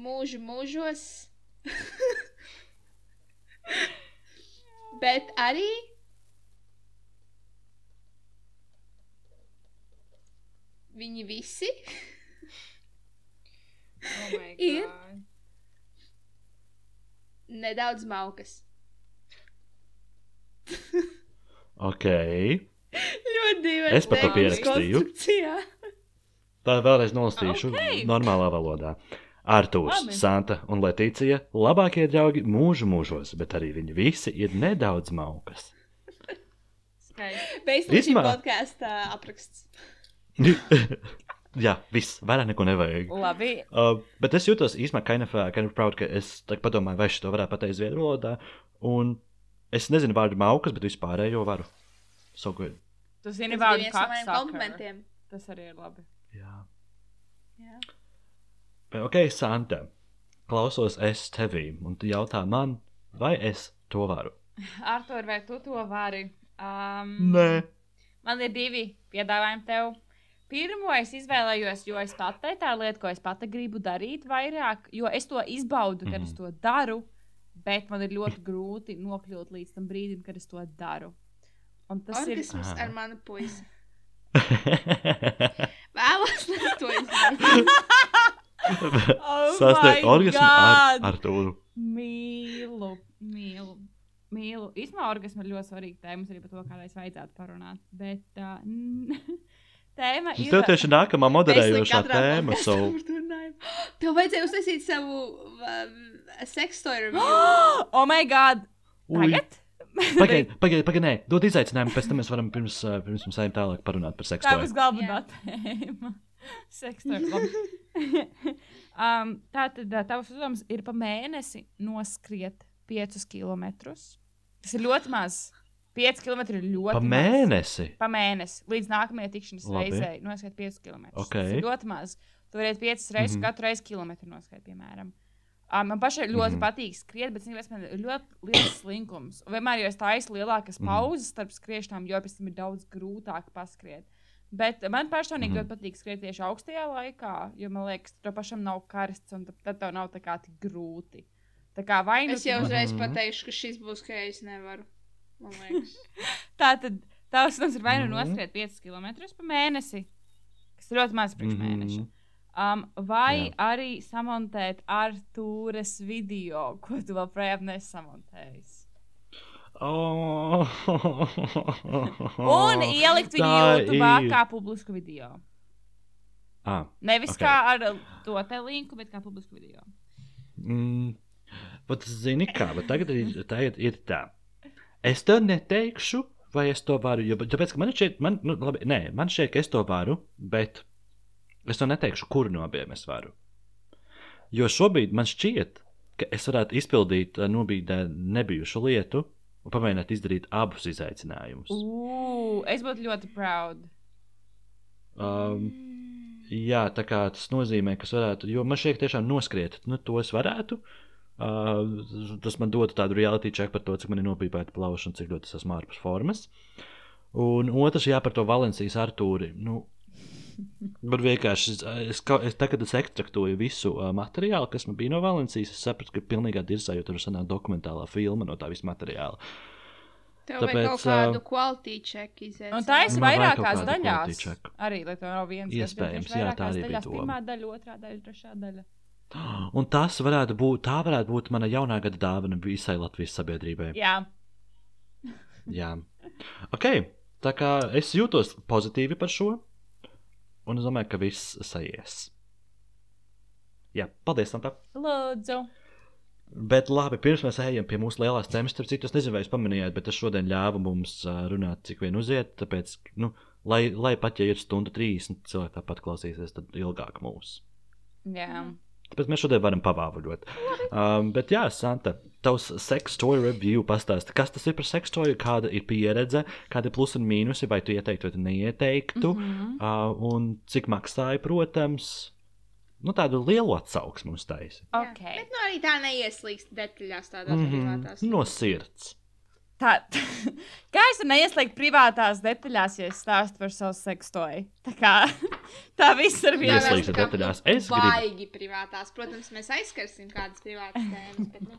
Mūžu mūžos. Bet arī viņi visi Oh my Ir? Nedaudz maukas. Ok. Ļoti dīvaini. Es pat to pierakstīju. Tā vēlreiz nolasīšu Ok. normālā valodā. Arthurs, Labi. Santa un Letīcija - labākie draugi mūžu mūžos, bet arī viņi visi ir nedaudz maukas. Šī Īsumā- podkāstu apraksts. Jā, viss, vairāk neko nevajag. Labi. Uh, bet es jūtos īstenībā kind of, uh, kind of proud, ka es padomāju, vai to varētu pateikt zviedru valodā. Un es nezinu vārdu maukas, bet vispārējo varu. So good. Tu Tas zini bija vārdu viens no maniem komplimentiem. Tas arī ir labi. Jā. Jā. Bet, ok, Santa. Klausos es tevī, un tu jautā man, vai es to varu? Artur, vai tu to vari? Um, Nē. Man ir divi piedāvājumi tev. Pirmo es izvēlējos, jo es pati tā ir lieta, ko es pati gribu darīt vairāk, jo es to izbaudu, kad mm -hmm. es Mhm. to daru, bet man ir ļoti grūti nokļūt līdz tam brīdim, kad es to daru. Un tas ir. Orgasms Aha. ar manu puisi. Vēlos, lai to izdarītu. Oh Sasniegt orgasmu ar, ar tūru. Mīlu, mīlu. Mīlu. Īsumā orgasms ir ļoti svarīga tēma. Mums arī par to kādreiz vajadzētu parunāt. Bet uh, tēma ir. Tev tieši nākamā moderējošā tēma. runājam. Tev vajadzēja uztaisīt savu uh, sekstoru review. oh my god! Tagad? Pagaidiet, pagaidiet, pagaid, nē, dod izaicinājumu, pēc tam mēs varam pirms, uh, pirms mums ejam tālāk parunāt par seksu. Tā būs galvenā tēma. Um, tā tad uh, tavs uzdevums ir pa mēnesi noskriet 5 km. Tas ir ļoti maz. 5 km ir ļoti Pa maz. mēnesi. Pa mēnesi. Līdz nākamajai tikšanās Labi. reizei noskriet 5 km. Ok. Tas ir ļoti maz. Tu vari 5 reizes, mm. -hmm. katru reizi kilometru noskriet, piemēram. Um, man pašai ļoti mm. -hmm. patīk skriet, bet es man ir ļoti liels slinkums. Un vienmēr, jo es taisu lielākas Mhm. pauzes starp skriešanām, jo pēc tam ir daudz grūtāk paskriet. Bet man personīgi Mhm. ļoti patīk skriet tieši augstajā laikā, jo man liekas, tur pašam nav karsts un tad, tev nav tā kā tik grūti. Tā kā vai nu Es jau uzreiz Mhm. pateikšu, ka šis būs, ka es nevaru. Man liekas. tā tad tavs uzdevums ir vai nu Mhm. noskriet 5 km pa mēnesi, kas ir ļoti maz priekš Mhm. mēneša. Um, vai Jā. Arī samontēt ar tūres video, ko tu joprojām nesamontēji. Oh. Un ielikt viņu YouTube ir. kā publisku video. Ah, Nevis Ok. okay. kā ar to te linku, bet kā publisku video. mm, bet zini kā, bet tagad ir, tagad ir tā. Es tev neteikšu, vai es to varu, jo tāpēc, man šķiet, man, nu, labi, nē, man šķiet, ka es to varu, bet es to neteikšu, kur no abiem es varu. Jo šobrīd man šķiet, ka es varētu izpildīt ā, nobīdē nebijušu lietu, un pamēģināt izdarīt abus izaicinājumus. Ugh, es būtu ļoti proud. Um, jā, tā kā tas nozīmē, ka es varētu, jo man šķiet, ka tiešām noskriet, nu, to es varētu. Uh, tas man dotu tādu reality check par to, cik man ir nopīpēta plauša un cik ļoti es esmu ārpus formas. Un otrs, jā, par to Valencijas Artūri. Nu, Tur vienkārši es, es, ka- es tagad es ekstraktoju visu uh, materiālu, kas man bija no Valencijas. Es sapratu, ka pilnīgā dirzā, jo tur ir sanāk dokumentālā filma no tā visa materiāla. Tev vajag Tāpēc, kaut kādu quality check iziet. Un tā ir Man vajag vairākās daļās. Arī, lai to nav viens. Iespējams, jā, tā arī bija doma. Pirmā daļa, otrā daļa, trešā daļa. Un tas varētu būt, tā varētu būt mana jaunā gada dāvana visai Latvijas sabiedrībai. Jā, Jā, ok. Tā kā es jūtos pozitīvi par šo, un es domāju, ka viss sajies. Jā, paldies, Santa. lūdzu. Bet labi, pirms mēs ejam pie mūsu lielās tēmas, starp citu, es nezinu, vai jūs pamanījāt, bet es šodien ļāvu mums runāt, cik vien uziet. Tāpēc, nu, lai, lai pat ja ir stunda 30, cilvēki tāpat klausīsies, tad ilgāk mūsu. Jā. Tāpēc mēs šodien varam pavāvuļot. Um, bet, jā, Santa, tavs sex toy review pastāsta, kas tas ir par sex toy, kāda ir pieredze, kāda ir plusi un mīnusi, vai tu ieteiktu, vai tu neieteiktu, mm. -hmm. uh, un cik maksāja, protams. Nu, tādu lielu atsauksmu mums taisa. Ok. Bet nu arī tā neieslīgst detaļās tādās Mm privātās. -hmm. No sirds. Tā, kā es varu neieslēgt privātās detaļās, ja es stāstu par savu sekstoju? Tā kā tā viss ir tā kā, detaļās. Es gribu. Baigi privātās. Protams, mēs aizskarsim kādas privātas tēmas. Bet, nu,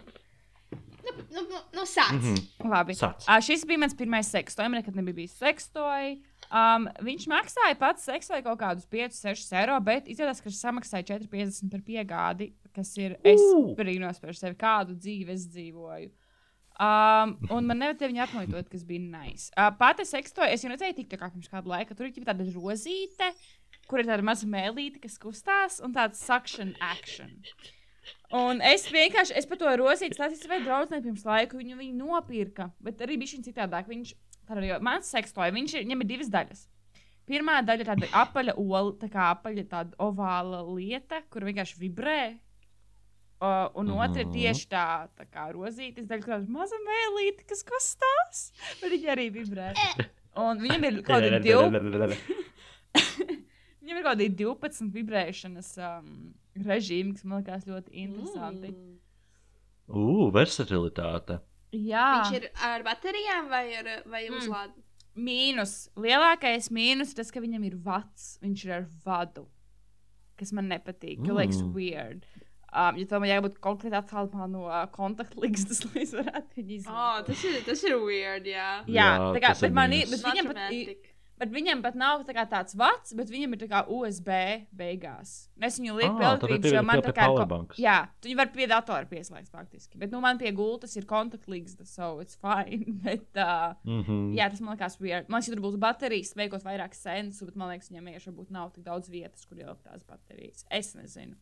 nu, nu, nu, nu sāc. Mm Mm -hmm. Labi. Sāc. Uh, šis bija mans pirmais sekstoja. Man nekad nebija bijis sekstoja. Um, viņš maksāja pats sekstoja kaut kādus 5-6 eiro, bet izrādās, ka viņš samaksāja 4,50 par piegādi, kas ir. Es Ū! brīnos par sevi, kādu dzīvi es dzīvoju. Um, un man te viņa atmuitot, kas bija nice. Uh, Pati sekstoja, es jau redzēju, tik tā kā pirms kāda laika. Tur ir tāda rozīte, kur ir tāda maza mēlīte, kas kustās, un tāds suction action. Un es vienkārši, es par to rozīti stāstīju savai draudzenei pirms laika, viņu, viņu nopirka, bet arī bija šī citādāk. Viņš, tātad, jo mans sekstoja, viņš ir, viņam ir divas daļas. Pirmā daļa ir tāda apaļa ola, tā kā apaļa tāda ovāla lieta, kur vienkārši vibrē. Uh, un otra ir tieši tā, tā kā rozītes daļa, ir maza mēlīte, kas kustās. Bet viņa arī vibrē. Un viņam ir kaut kādi divi. Viņam ir kaut kādi 12 vibrēšanas um, režīmi, kas man liekas ļoti interesanti. Mm. Ugh, versatilitāte. Jā, Viņš ir ar baterijām vai, ar, vai Mm. uzlādi? mīnus. Lielākais mīnus ir tas, ka viņam ir vats. Viņš ir ar vadu, kas man nepatīk. Mm. Liekas, Mm. weird. Um, ja tam jābūt konkrēti attālumā no uh, kontaktligstas, lai es varētu viņu Oh, izmantot. tas, ir, tas ir weird, jā. Jā, Jā, tā kā, bet, man, ir- bet, viņam pat, bet viņam pat nav tā kā tāds vats, bet viņam ir tā kā USB beigās. Es viņu lieku Ah, elektrības, jo man tā kā ir. Jā, tu viņu vari pie datora pieslēgt faktiski. Bet nu, man pie gultas ir kontaktligstas, so it's fine. Bet, uh, Mm -hmm. Jā, tas man liekas, weird. Man ja tur būtu baterijas, veikot vairāk sensu, bet man liekas, viņam vienkārši varbūt nav tik daudz vietas, kur ielikt tās baterijas. Es nezinu.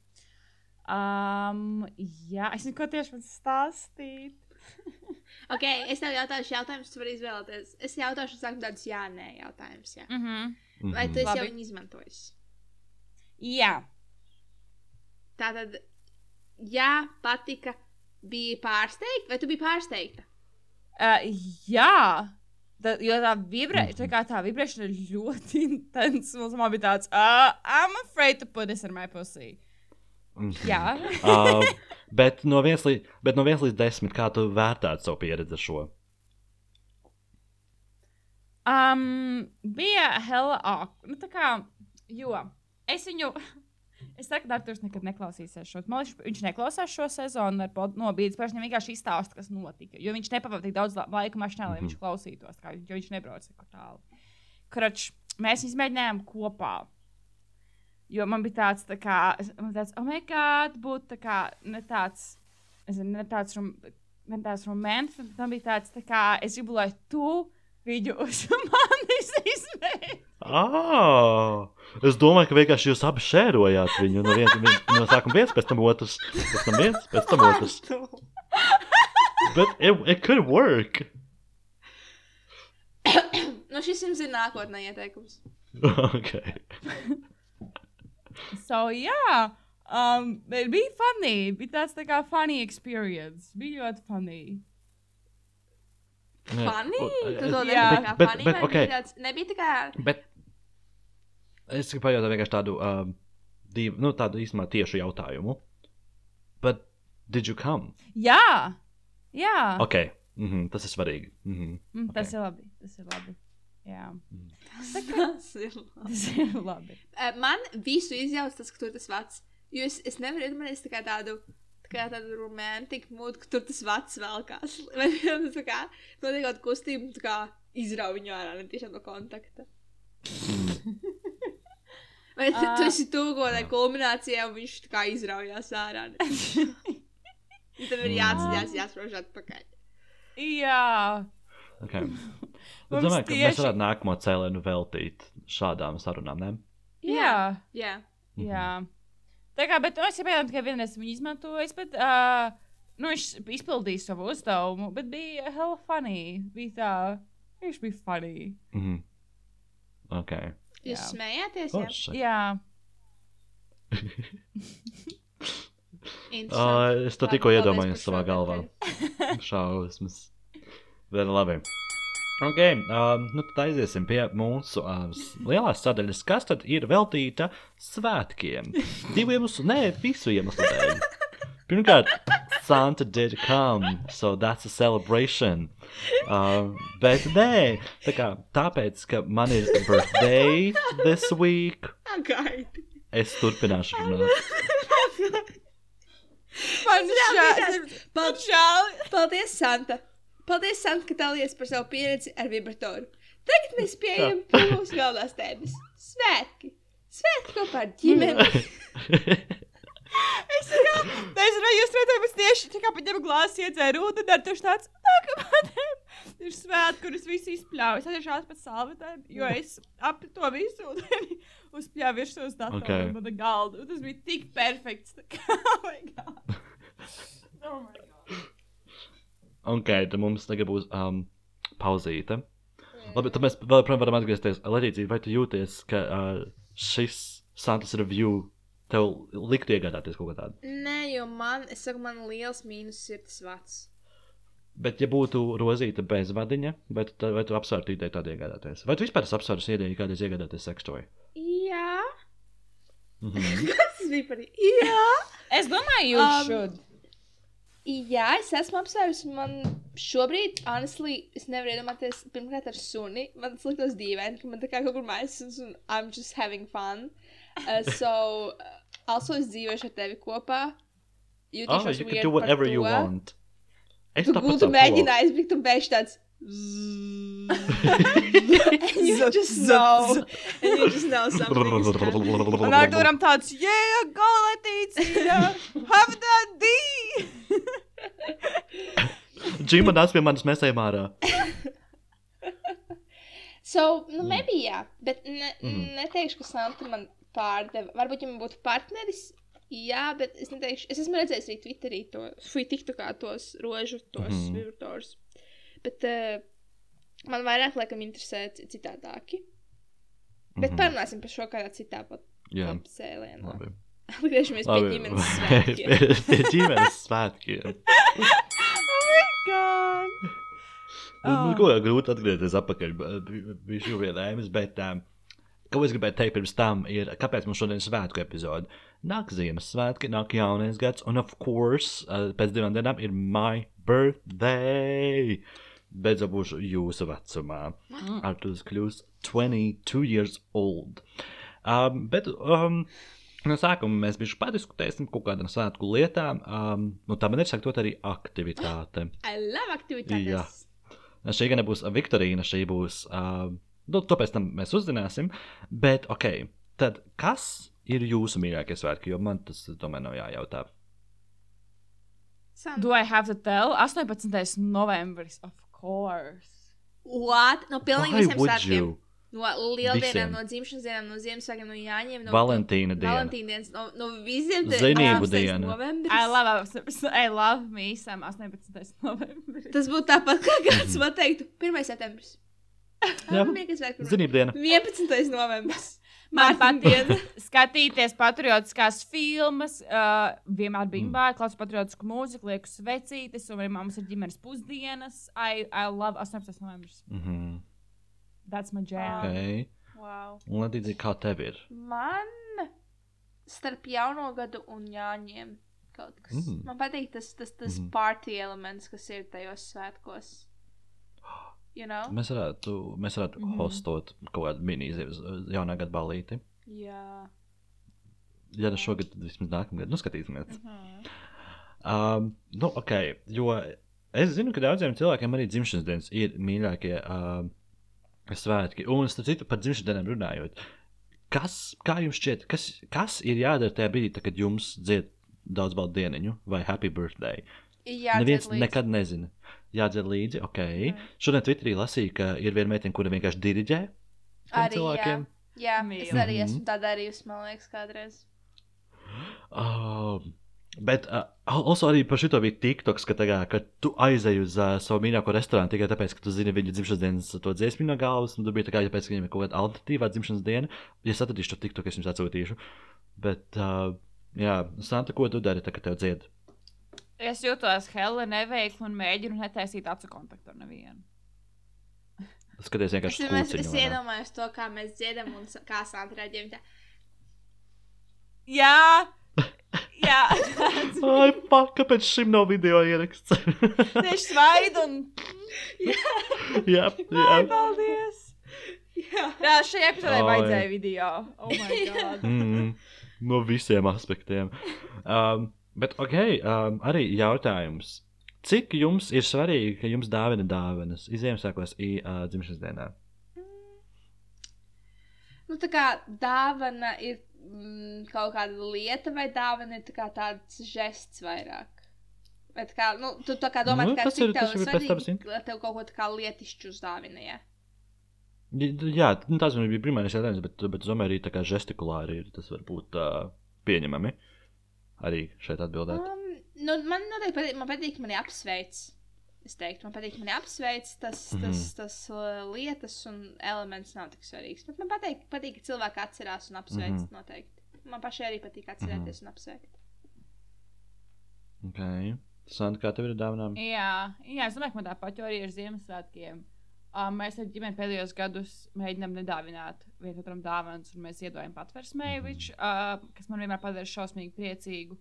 Um, jā, es nezinu, ko tieši man stāstīt. Ok, es tev jautāšu jautājumus, tu vari izvēlēties. Es jautāšu, sāku tādus jā, nē jautājumus. Jā. Mm -hmm. Vai tu esi Labi. jau viņu izmantojis? Jā, Tātad, jā, patika, bija pārsteigta, vai tu biji pārsteigta? uh, jā. Tā, jo tā, vibrē, tā, kā tā vibrēšana ir ļoti intensa. Mums man bija tāds, uh, I'm afraid to put this in my pussy. Jā, uh, bet, no līdz, bet no 1 līdz 10, kā tu vērtētu savu pieredzi ar šo? Um, bija hella awkward. Nu, kā, jo es viņu. Es saku, ka Arthurs nekad neklausīsies šo. Man liekas, viņš neklausās šo sezonu ar nobīdes. Pēc tam vienkārši izstāsta, kas notika. Jo viņš nepavadīja tik daudz la- laika mašīnā, lai viņš klausītos. Kā, jo viņš nebrauca tik tālu. Krač, mēs izmēģinājām kopā. Jo man bija tāds, tā kā, man tāds, oh, my God, būt tā kā, ne tāds, nezinu, ne tāds, rom, ne tāds romantisks, bet man bija tāds, tā kā, es gribu, lai tu viņu uz manis izmēģinātu. Ah, es domāju, ka vienkārši jūs abi šērojāt viņu. No, viens, vien, no sākuma viens, pēc tam otrs. Pēc tam viens, pēc tam otrs. Bet it, it could work. Nu, šis jums ir nākotnē ieteikums. okay. So, jā, um, bet bija funny. Bija tāds tā kā funny experience. Bija ļoti funny. Funny? Tu to nedomā kā Bet- funny? bet, vai okay. bija tāds- Nebija tā kā. Bet es gribu pajautāt vienkārši tādu, um, div, nu, tādu īstenībā tiešu jautājumu. But did you come? Jā, jā. Ok, mm -hmm, tas ir svarīgi. Mm -hmm. Mm, tas ok. ir labi. Tas ir labi. Jā, Tas ir labi. tas ir labi. Man visu izjauc tas, ka tur tas vats. Jo es, es nevaru iedomāties tā tādu. tā Kā tādu romantiku mūdu, ka tur tas vats velkās. Vai tas tā kā notiek kaut kustība, tā kā izrauj viņu ārā, ne tiešām no kontakta. Vai tu, tu Ā. esi kādai kulminācijai, un viņš tā kā izraujās ārā? Tev ir jāatceļās, jāsprāž atpakaļ. Jā, okay. Es domāju, ka mēs tieši- varētu nākamo cēlienu veltīt šādām sarunām. Ne? jā. Jā. Mhm. Jā. Tā kā, bet es saprotu, ka vienreiz viņu izmantoju, bet uh, nu, viņš izpildīja savu uzdevumu, bet bija hella funny. Bija tā, viņš bija funny. Mm -hmm. Ok. Jūs Jā. smējāties? Oh, Jā. Jā. Uh, es to tikko iedomājos savā galvā. Šausmas. Bet labi. Ok, um, nu tad aiziesim pie mūsu uh, lielās sadaļas, kas tad ir veltīta svētkiem. Divu iemeslu, nē, visu iemeslu dēļ. Pirmkārt, Santa did come, so that's a celebration. Uh, bet nē, tā kā, tāpēc, ka man ir birthday this week, Agaidi. es turpināšu runāt. man šā- Man žēl. Paldies, Santa! Paldies, Santa, ka dalījies par savu pieredzi ar vibratoru. Tagad mēs pieejam pie mūsu galvenās tēmas - svētki! Svētki kopā ar ģimeni! Es nezinu, jūs redzat, es tieši tā kā paņēmu glāzi, iedzēru ūdeni, ar tieši tāds - tā kā man ir svētki, kurus visi izpļauj. Es tieši ātri pēc salvetēm, jo es ap to visu ūdeni uzpļāvu virsū uz datoru Okay. un galdu. Un tas bija tik perfekts. tā kā, Oh my God. Oh my God. Ok, tad mums tagad būs um, pauzīte. Labi, tad mēs vēl joprojām varam atgriezties. Leģīcija, vai tu jūties, ka uh, šis Santas review tev liktu iegādāties kaut ko tādu? Nē, jo man, es saku, man liels mīnus ir tas vats. Bet, ja būtu rozīta bez vadiņa, vai tu, vai tu apsvērtu ideju tādu iegādāties? Vai tu vispār esi apsvērs ideju kādreiz iegādāties sekstoju? Jā, Mhm. kas tas bija par Jā! Es domāju, jūs Um, šod. Jā, es esmu apsvērusi. Man šobrīd, honestly, es nevaru iedomāties, pirmkārt, ar suni. Man tas liktos dīvaini, ka man tā kā kaut kur mājās ir un I'm just having fun. Uh, so, uh, also es dzīvošu ar tevi kopā. Oh, Jutīšos you can weird do whatever you want. Es Tu gūtu savu mēģināji izbrikt un pēkšņi tāds. And you just know. And you just know something. Un Arturam tāds, yeah, go, Letīcija! Have that D! Džima nāc pie manis, mēs ejam ārā. So, nu, maybe jā, bet ne, Mhm. neteikšu, ka Santa man pārdeva. Varbūt, ja man būtu partneris, jā, bet es neteikšu, es esmu redzējis arī Twitterī to, fui tiktu kā tos rožu, tos mm Mhm. -hmm. Bet uh, man vairāk, laikam, interesē citādāki. Bet Mhm. parunāsim par šo kādā citā sēlienā. Atgriežamies pie ģimenes svētkiem. pie, ģimenes svētkiem. God! Nu, Ah. ko jau grūti atgriezties atpakaļ. Bija šī vienājums, bet um, ko es gribēju teikt pirms tam, ir, kāpēc mums šodien ir svētku epizode. Nāk Ziemassvētki, nāk jaunais gads, un, of course, uh, pēc divām dienām ir my birthday. Beidzot būšu jūsu vecumā. Artus kļūs 22 years old. Um, bet um, no sākuma mēs bijām padiskutēsim kaut kādām svētku lietām. Um, nu, tā man ir sakot arī aktivitāte. I love aktivitātes. Jā. Šī gan nebūs Viktorīna, šī būs. Uh, nu, to pēc tam mēs uzzināsim. Bet, ok, tad kas ir jūsu mīļākie svētki? Jo man tas, tomēr, nav jājautā. Santa. Do I have to tell? 18. novembris, of course. What? No pilnīgi Why visiem would svētkiem. you? No lieldienām, Visiem. no dzimšanas dienām, no Ziemassvētkiem, no Jāņiem, no Valentīna diena. Valentīna dienas, no, no visiem Zinību 18. diena. novembris. I love, 18 I love me some 18. novembris. Tas būtu tāpat, kā kāds man teiktu, 1. septembris. Jā. Zinību diena. 11. novembris. Man patīk skatīties patriotiskās filmas, uh, vienmēr Mm. bija bērns, klausās patriotisku mūziku, lieku svecītes, un arī mums ir ģimenes pusdienas. I, I love 18. novembris. Mhm. That's my jam. Okay. Wow. Un, Ledīdzi, kā tev ir? Man starp jauno gadu un jāņiem kaut kas. Mm. Man patīk tas, tas, tas Mhm. party elements, kas ir tajos svētkos. You know? Mēs varētu, mēs varētu mm. -hmm. hostot kaut kādu mini-zīves jaunā gada balīti. Jā. Ja ne šogad, tad vismaz nākamgad. Nu, skatīsimies. Mhm. Um, nu, ok, jo es zinu, ka daudziem cilvēkiem arī dzimšanas dienas ir mīļākie um, svētki. Un, starp citu, par dzimšanas dienām runājot, kas, kā jums šķiet, kas, kas ir jādara tajā brīdī, kad jums dzied daudz baldu dieniņu vai happy birthday? Jā, Neviens nekad nezina. Jādzied līdzi, ok. Mhm. Šodien Twitterī lasīju, ka ir viena meitene, kura vienkārši diriģē Arī, cilvēkiem. Jā, jā es arī Mhm. esmu tā darījusi, man liekas, kādreiz. Oh, bet uh, also arī par šo bija TikToks, ka, tagad, ka tu aizēji uz uh, savu mīļāko restorānu tikai tāpēc, ka tu zini viņu dzimšanas dienas to dziesmu no galvas. Un tu biji tā kā, ja pēc, ka viņam ir kaut kāda alternatīvā dzimšanas diena. Ja es atradīšu to TikTok, es jums atsūtīšu. Bet, uh, jā, Santa, ko tu dari, tā, kad tev dzied? Es jūtos hella neveikli un mēģinu netaisīt acu kontaktu ar nevienu. Skaties Es, vienkārši es, es vai ne? iedomājos to, kā mēs dziedam un kā Santa reaģējam. tā. Jā, jā. Ai, pak, kāpēc šim nav video ieraksts? Tieši svaidu un jā, Ai, jā. paldies. Jā. Jā, šajā epizodē Oi. vajadzēja video. Oh my god. Mm, no visiem aspektiem. Um, bet, ok, um, arī jautājums. Cik jums ir svarīgi, ka jums dāvina dāvanas Ziemassvētkos i uh, dzimšanas dienā? Nu, tā kā dāvana ir mm, kaut kāda lieta, vai dāvana ir tā tāds žests vairāk. Vai tā kā, nu, tu tā kā domā, Nu, ka tas ir- tev tas pēc tavas svarīgi, tev kaut ko tā kā lietišķu uzdāvina, jā. Nu, tas bija pirmais jautājums, bet, bet es domāju, arī tā kā žestikulāri ir, tas var būt uh, pieņemami. Arī šeit atbildēt. Um, nu, man noteikti patīk, man patīk, ka mani apsveic. Es teiktu, man patīk, ka mani apsveic. Tas, mm Mhm. -hmm. tas, tas uh, lietas un elements nav tik svarīgs. Bet man patīk, patīk ka cilvēki atcerās un apsveic. Mm. -hmm. Noteikti. Man pašai arī patīk atcerēties mm -hmm. un apsveikt. Okay. Santa, kā tev ir dāvinām? Jā, jā, es domāju, ka man tāpat jau ir Ziemassvētkiem. Uh, mēs ar ģimeni pēdējos gados mēģinām nedāvināt vienam otram dāvanas, un mēs iedojam patversmēju, Mhm. uh, kas man vienmēr padara šausmīgi priecīgu.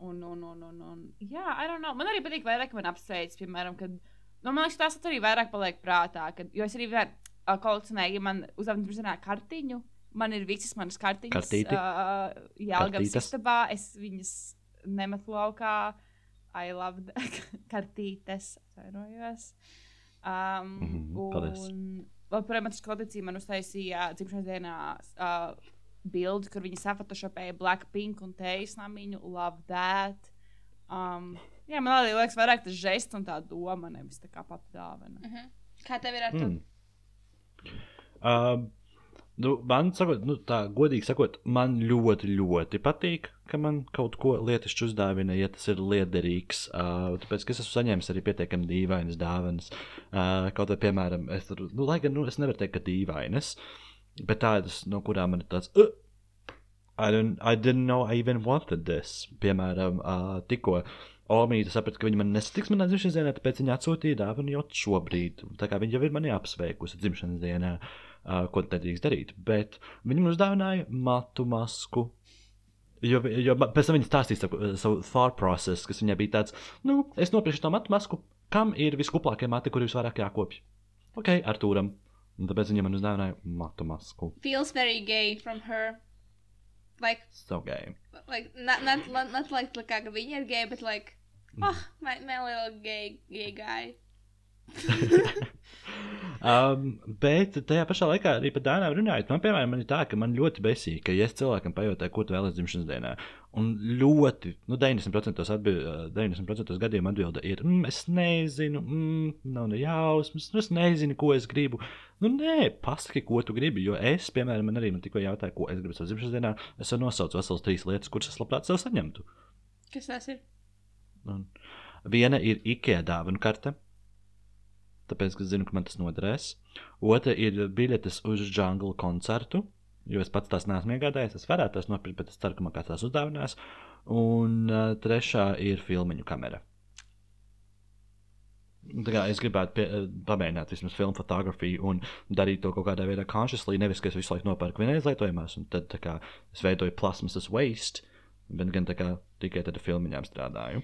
Un, un, un, un, un, jā, I don't know. Man arī patīk vairāk, man apsveic, piemēram, kad, nu, man liekas, tās arī vairāk paliek prātā, kad, jo es arī var, uh, kolekcionēju, ja man uzdevuma pirmsdienā kartiņu, man ir visas manas kartiņas. Kartīti? Uh, jā, Kartītes? istabā, es viņas nemetu laukā. I love kartītes. Atvainojos. Um, Mhm, paldies. un vēl, protams, kolekcija man uztaisīja dzimšanas dienā uh, bildi, kur viņi safotošopēja Blackpink un Tejas namiņu. Love that. Um, jā, man arī liekas, vairāk tas žests un tā doma, nevis tā kā pati dāvana. Mm -hmm. Kā tev ir ar to? Mm. Um, nu, man, sakot, nu, tā, godīgi sakot, man ļoti, ļoti patīk, ka man kaut ko lietišķi uzdāvina, ja tas ir liederīgs. Uh, tāpēc, es esmu saņēmis arī pietiekami dīvainas dāvanas. Uh, kaut kā, piemēram, es, tur, nu, lai gan nu, es nevaru teikt, ka dīvainas, bet tādas, no kurām man ir tāds. Uh, I, don't, I didn't know I even wanted this. Piemēram, uh, tikko Omīte saprata, ka viņa man nesatiks manā dzimšanas dienā, tāpēc viņa atsūtīja dāvanu jau šobrīd. Tā kā viņa jau ir mani apsveikusi dzimšanas dienā, uh, ko tad nedrīkst darīt. Bet viņa man uzdāvināja matu masku. Jo, jo pēc tam viņa stāstīja savu, savu thought process, kas viņai bija tāds, nu, es nopirkšu to matu masku, kam ir viskuplākie mati, kuri visvairāk jākopj. Ok, Artūram. Un tāpēc viņa man uzdāvināja matu masku. Feels very gay from her. Like, So gay. like not, not, not, not like, like ka viņa ir gay, but like, oh, my, my little gay, gay guy. um, bet tajā pašā laikā arī par dāvanām runājot, man, piemēram, man ir tā, ka man ļoti besīk, ka ja es cilvēkam pajautāju, ko tu vēlaties dzimšanas dienā, un ļoti, nu, 90% atbild, 90% gadījumu atbilde ir, mm, es nezinu, mm, nav ne jausmas, nu, es nezinu, ko es gribu. Nu, nē, pasaki, ko tu gribi, jo es, piemēram, man arī man tikko jautāja, ko es gribu savā dzimšanas dienā, es jau nosaucu veselas trīs lietas, kuras es labprāt sev saņemtu. Kas tas ir? Un viena ir IKEA dāvanu karte. Tāpēc, es zinu, ka man tas noderēs. Otra ir biļetes uz Jungle koncertu. jo es pats tās neesmu iegādājies. Es varētu tās nopirkt, bet es ceru, ka man kāds tās uzdāvinās. Un uh, trešā ir filmiņu kamera. Tā kā es gribētu pie, pamēģināt vismaz filmu fotografiju un darīt to kaut kādā veidā consciously, nevis ka es visu laiku nopērku vienreizlietojamās, un tad kā, es veidoju plasmasas waste, bet gan kā tikai ar filmiņām strādāju.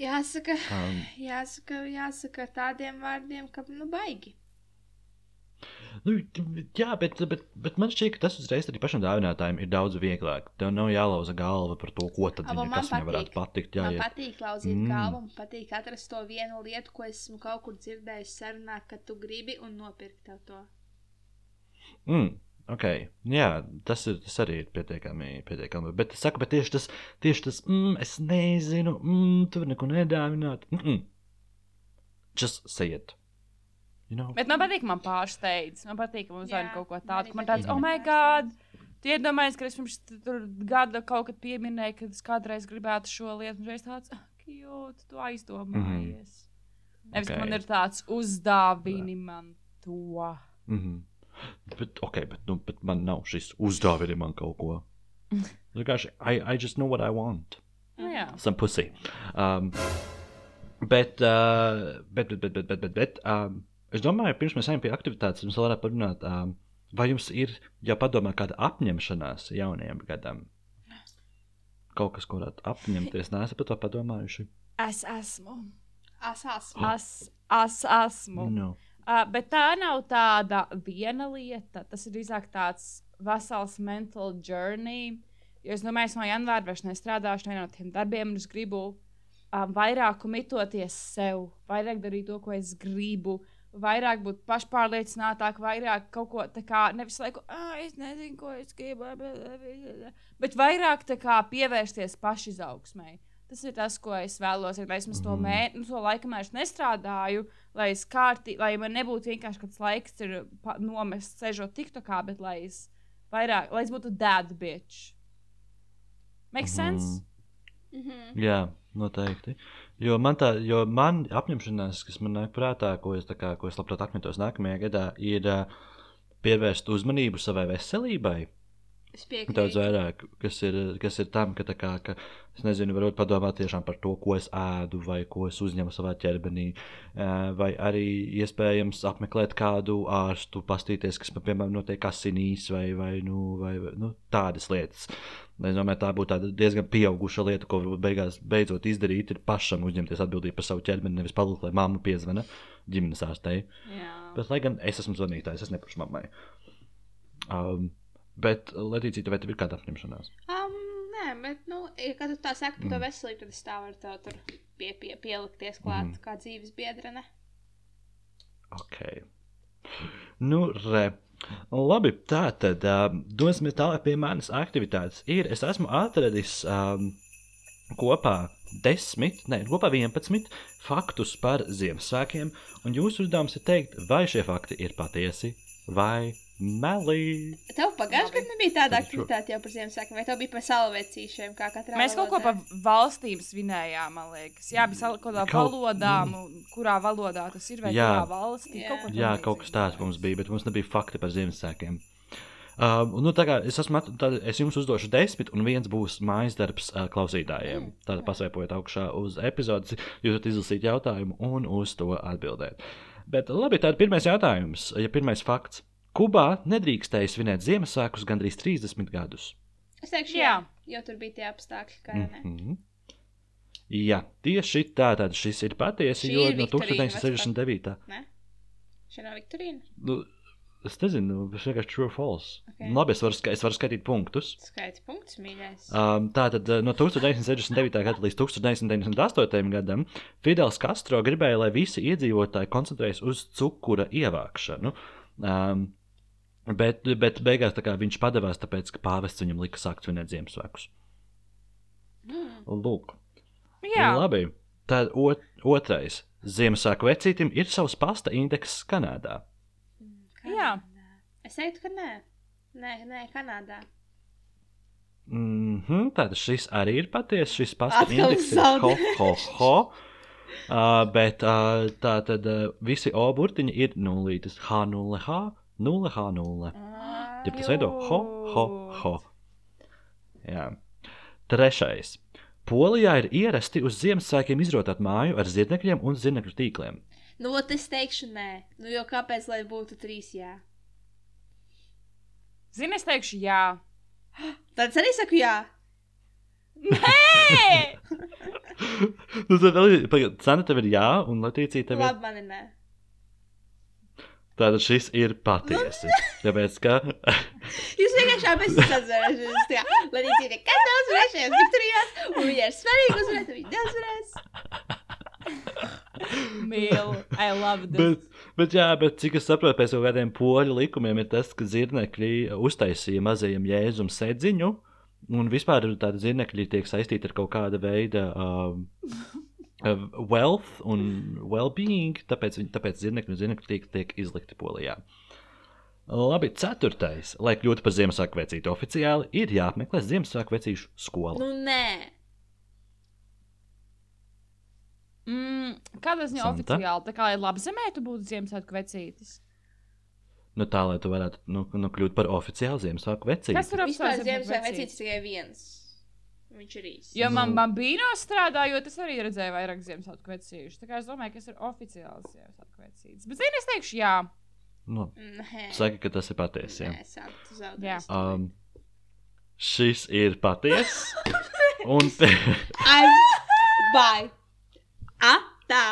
Jāsaka, Um, jāsaka, jāsaka tādiem vārdiem, ka, nu, baigi. Nu, jā, bet, bet, bet man šķiet, ka tas uzreiz arī pašam dāvinātājam ir daudz vieglāk. Tev nav jālauza galva par to, ko tad man kas viņam varētu patikt. Jā, Man jā. patīk lauzīt Mm. mm. galvu, man patīk atrast to vienu lietu, ko esmu kaut kur dzirdējis sarunā, ka tu gribi un nopirkt tev to. Mm, ok, jā, tas, ir, tas arī ir pietiekami. pietiekami. Bet saku, bet tieši tas, tieši tas mm, es nezinu, mm, tu vari neko nedāvināt. Mm -mm. Just say it. You know? Bet man patīk, man pārsteidz. Man patīk, ka man uzdevuma Jā, kaut ko man tādu, ka man patīk, tāds, oh, man my God! Tu iedomājies, ka es pirms tur gada kaut kad pieminēju, ka es kādreiz gribētu šo lietu, un es tāds, ah, cute, tu aizdomājies. Nevis, ka man ir tāds uzdāvini man to. Mm -hmm. Bet, ok, bet, nu, bet man nav šis uzdāvini man kaut ko. Vienkārši, I, I just know what I want. Nu, jā. some pussy. Um, bet, uh, bet, bet, bet, bet, bet, bet, bet um, es domāju, pirms mēs ejam pie aktivitātes, mums varētu parunāt, um, vai jums ir jau padomā kāda apņemšanās jaunajam gadam? Kaut kas, ko varētu apņemties, neesat par to padomājuši? Es esmu. Asās. Es, es esmu. No. Uh, bet tā nav tāda viena lieta. Tas ir drīzāk tāds vesels mental journey. Jo es domāju, es no janvāra vairs nestrādāšu no tiem darbiem, un es gribu um, vairāk mitoties sev, vairāk darīt to, ko es gribu. Vairāk būt pašpārliecinātāk, vairāk kaut ko tādu kā nevis laiku, ah, es nezinu, ko es gribu, bet vairāk kā pievērsties pašizaugsmai. Tas ir tas, ko es vēlos. Lai es mm. to, mē, nu, to laikam vairs nestrādāju, lai, es kārti, lai man nebūtu vienkārši kāds laiks, ir nomests, sēžot TikTokā, bet lai es, vairāk, lai es būtu dad bitch. Make sense? Mhm. Jā, noteikti. Jo man tā, jo man apņemšanās, kas man nāk prātā, ko es, kā, ko es labprāt apņemtos nākamajā gadā, ir uh, pievērst uzmanību savai veselībai. Daudz vairāk, kas ir, kas ir tam, ka, kā, ka es nezinu, varbūt padomāt tiešām par to, ko es ēdu, vai ko es uzņemu savā ķermenī, vai arī iespējams apmeklēt kādu ārstu, pastīties, kas man, piemēram, notiek asinīs, vai, vai, nu, vai nu, tādas lietas. Es domāju, tā būtu diezgan pieauguša lieta, ko beigās beidzot izdarīt, ir pašam uzņemties atbildību par savu ķermeni, nevis palūgt, lai mamma piezvana ģimenes ārstei. Bet, lai gan es esmu zvanītājs, es neprasu mammai. Um, bet, Latīcija, vai tev ir kāda apņemšanās? Um, nē, bet, nu, ja kad tu tā saki par to Mm. veselību, tad es tā varu tev tur pie, pie, pielikties klāt mm. kā dzīves biedrene. Ok. Nu, re. Labi, tā tad um, dosimies tālāk pie manas aktivitātes. Ir, es esmu atradis um, kopā desmit, ne, kopā 11 faktus par Ziemassvētkiem, un jūsu uzdevums ir teikt, vai šie fakti ir patiesi vai meli. Tev pagājušajā gadā nebija tāda aktivitāte jau par Ziemassvētkiem, vai tev bija par salvecīšiem, kā katrā Mēs kaut ko valodā? par valstīm svinējām, man liekas. Jā, bija kaut kādā Kaut- valodām, un kurā valodā tas ir, vai Jā. kurā valstī. Jā. Kaut ko Jā, kaut kas tāds mums bija, bet mums nebija fakti par Ziemassvētkiem. Um, nu, tā kā es, esmu, tad es jums uzdošu desmit, un viens būs mājas darbs uh, klausītājiem. Tad pasveipojiet augšā uz epizodes, jūs varat izlasīt jautājumu un uz to atbildēt. Bet labi, tad pirmais jautājums, ja pirmais fakts. Kubā nedrīkstēja svinēt Ziemassvētkus gandrīz 30 gadus. Es teikšu, jā, Jā. jo tur bija tie apstākļi, kā mm. Mm -hmm. Jā, tieši tā, tad šis ir patiesi, Šī jo ir no Viktorīna 1969. Ne? Šī nav Viktorīna. Nu, es nezinu, tas vienkārši true or false. Ok. Okay. Labi, es varu, ska es varu skaitīt punktus. Skaits punkts, mīļais. Um, Tātad uh, no 1969. gada līdz 1998. gadam Fidels Castro gribēja, lai visi iedzīvotāji koncentrējas uz cukura ievākšanu. Um, Bet, bet beigās kā, viņš padevās, tāpēc ka pāvests viņam lika sākt svinēt Ziemassvētkus. Lūk, Jā. labi. Tad ot, otrais. Ziemassvētku vecītim ir savs pasta indekss Kanādā. Jā, es teiktu, ka nē, nē, nē Kanādā. Mm -hmm, tad šis arī ir patiesa. Šis pasta Atkal indeks ir ho, ho, ho. Uh, bet uh, tā tad uh, visi O burtiņi ir nulītes H0H. 0H0. Ah, Jeb tas veido ho, ho, ho. Jā. Trešais. Polijā ir ierasti uz Ziemassvētkiem izrotāt māju ar zirnekļiem un zirnekļu tīkliem. Nu, ot, es teikšu, nē, nu, jo kāpēc, lai būtu trīs jā? Zini, es teikšu, jā. Tad es arī saku, jā. Nē! nu, tad, Sanita, tev ir jā, un Latīcija tev ir. Labi, man ir nē. Tātad šis ir patiesi. Tāpēc, ka Jūs vienkārši abi esat sazinājušies. Lai arī citi nekad nav uzvarējušies Viktorijās, un viņi ir svarīgi uzvarēt, viņi neuzvarēs. Mīlu. I love this. Bet, bet, jā, bet cik es saprotu, pēc kaut kādiem poļu likumiem ir tas, ka zirnekļi uztaisīja mazajam jēzum sēdziņu. Un vispār tādi zirnekļi tiek saistīti ar kaut kāda veida um, wealth un well-being, tāpēc, tāpēc zirnekļi un zirnekļi tiek, tiek izlikti polijā. Labi, ceturtais. Lai kļūtu par Ziemassvētku vecīti oficiāli, ir jāapmeklē Ziemassvētku vecīšu skola. Nu, nē. Mm, Kādā ziņā Santa? oficiāli? Tā kā ir labi zemē, tu būtu Ziemassvētku vecītis. Nu, tā, lai tu varētu nu, nu, kļūt par oficiālu Ziemassvētku vecīti. Kas tur apstājas? Ziemassvētku vecītis tikai viens. Viņš ir īsts. Jo man, Nu. man bija nostrādājot, es arī redzēju vairāk Ziemassvētku vecīšu. Tā kā es domāju, ka tas ir oficiāls Ziemassvētku vecītis. Bet, zini, es teikšu, jā. Nu, Nē. saka, ka tas ir patiesi. jā. Nē, sāk, tu Jā. Um, šis ir patiesa. Un I'm by. A, tā.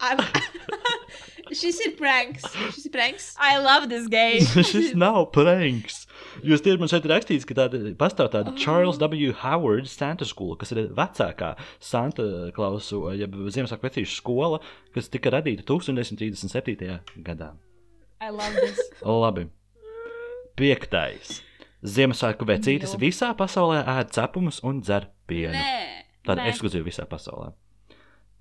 I'm... Šis ir pranks. Šis ir pranks. I love this game. šis nav pranks. Jūs tie man šeit ir rakstīts, ka tāda pastāv tāda Charles W. Howard Santa School, kas ir vecākā Santa Klausu, jeb Ziemassvētku vecīšu skola, kas tika radīta 1937. gadā. I love this. Labi. Piektais. Ziemassvētku vecītis Mīlu. visā pasaulē ēd cepumus un dzer pienu. Nē. Tāda ekskluzīva visā pasaulē.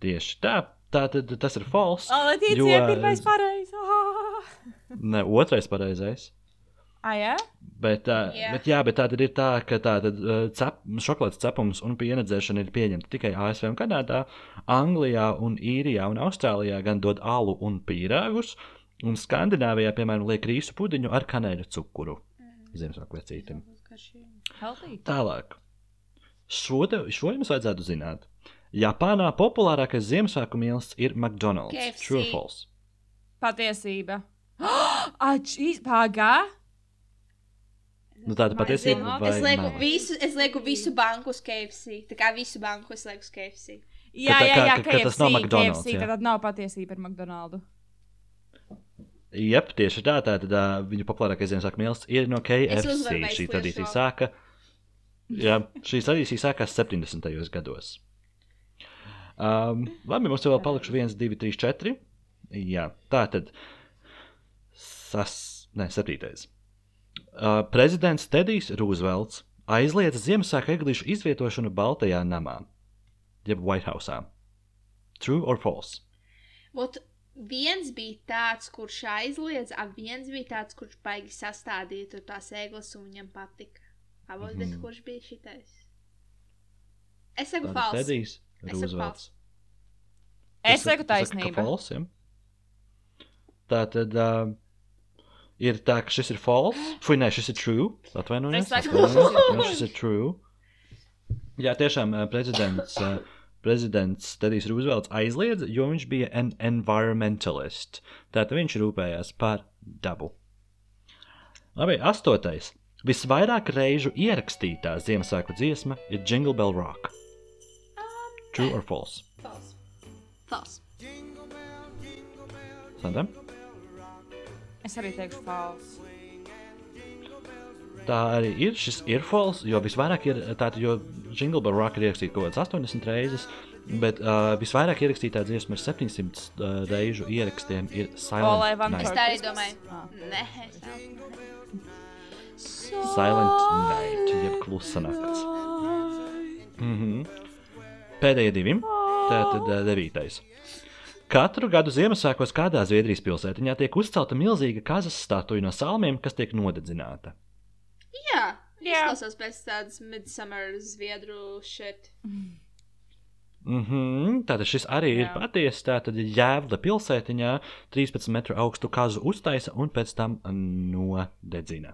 Tieši tā. Tā tad tas ir false. O, lai tie Jo- ir pirmais pareizs. Ah, Ne, otrais pareizais. Ah, jā? Bet, uh, Jā. bet, jā, bet tā tad ir tā, ka tā tad uh, cep, šokolādes cepums un piena dzeršana ir pieņemta tikai ASV un Kanādā, Anglijā un Īrijā un Austrālijā gan dod alu un pīrāgus, un Skandināvijā, piemēram, liek rīsu pudiņu ar kanēļu cukuru. Ziemassvētku vecītim. Healthy. Tālāk. Šo, te, šo jums vajadzētu zināt. Japānā populārākais Ziemassvētku mīlestības ir McDonald's. False? Patiesība. Ah, čīs, pagā. Nu, tāda patiesība Es lieku, meli? visu, es lieku visu banku uz KFC. Tā kā visu banku es lieku uz KFC. Jā, tā- jā, ka- jā, ka- ka tas nav McDonald's, KFC, jā. tad nav patiesība par McDonald's. Jep, tieši tā. Tātad uh, viņu populārākais Ziemassvētku mīlestības ir no KFC. Šī tradīcija sāka. Jā, šī tradīcija sākās 70. gados. Um, labi, mums vēl palikuši 1, 2, 3, 4. Jā, tā tad. Sas, ne, septītais. Uh, prezidents Tedijs Rūzvelts aizliedza Ziemassvētku eglīšu izvietošanu Baltajā namā, jeb White House. True or false? Ot, viens bija tāds, kurš aizliedz, a viens bija tāds, kurš baigi sastādīja tur tās eglis un viņam patika. Abos, mm -hmm. Bet kurš bija šitais? Es saku falsi. Tedijs Es saku Rūzvelts. Es saku taisnība. false, ja? Tā tad uh, ir tā, ka šis ir false. Fui, nē, šis ir true. Atvainojies. šis ir true. Jā, tiešām uh, prezidents. Uh, Prezidents Tedijs Rūzvelts aizliedza, jo viņš bija en environmentalist. Tātad viņš rūpējās par dabu. Labi, astotais. Visvairāk reižu ierakstītā Ziemassvētku dziesma ir Jingle Bell Rock. True or false? Falsi. Falsi. Sandra? Es arī teikšu falsi. Tā arī ir. Šis ir false, jo visvairāk ir tāda, jo Jingle Bell Rock ir ierakstīta kaut kādas 80 reizes, bet uh, visvairāk ierakstītā dziesma ir 700 uh, reižu ierakstiem. Ir Silent Es Night. tā arī domāju. Ah. Nē, es tā domāju. Silent Night, jeb klusa nakts. Mm -hmm. Pēdējie divi. Tātad uh, devītais. Katru gadu Ziemassvētkos kādā Zviedrijas pilsētiņā tiek uzcelta milzīga kazas statuja no salmiem, kas tiek nodedzināta. Jā, Jā. izklausās pēc tādas midsummer zviedru šeit. Mm -hmm. Tātad šis arī Jā. ir patiesa. Tātad jēvla pilsētiņā 13 metru augstu kazu uztaisa un pēc tam nodedzina.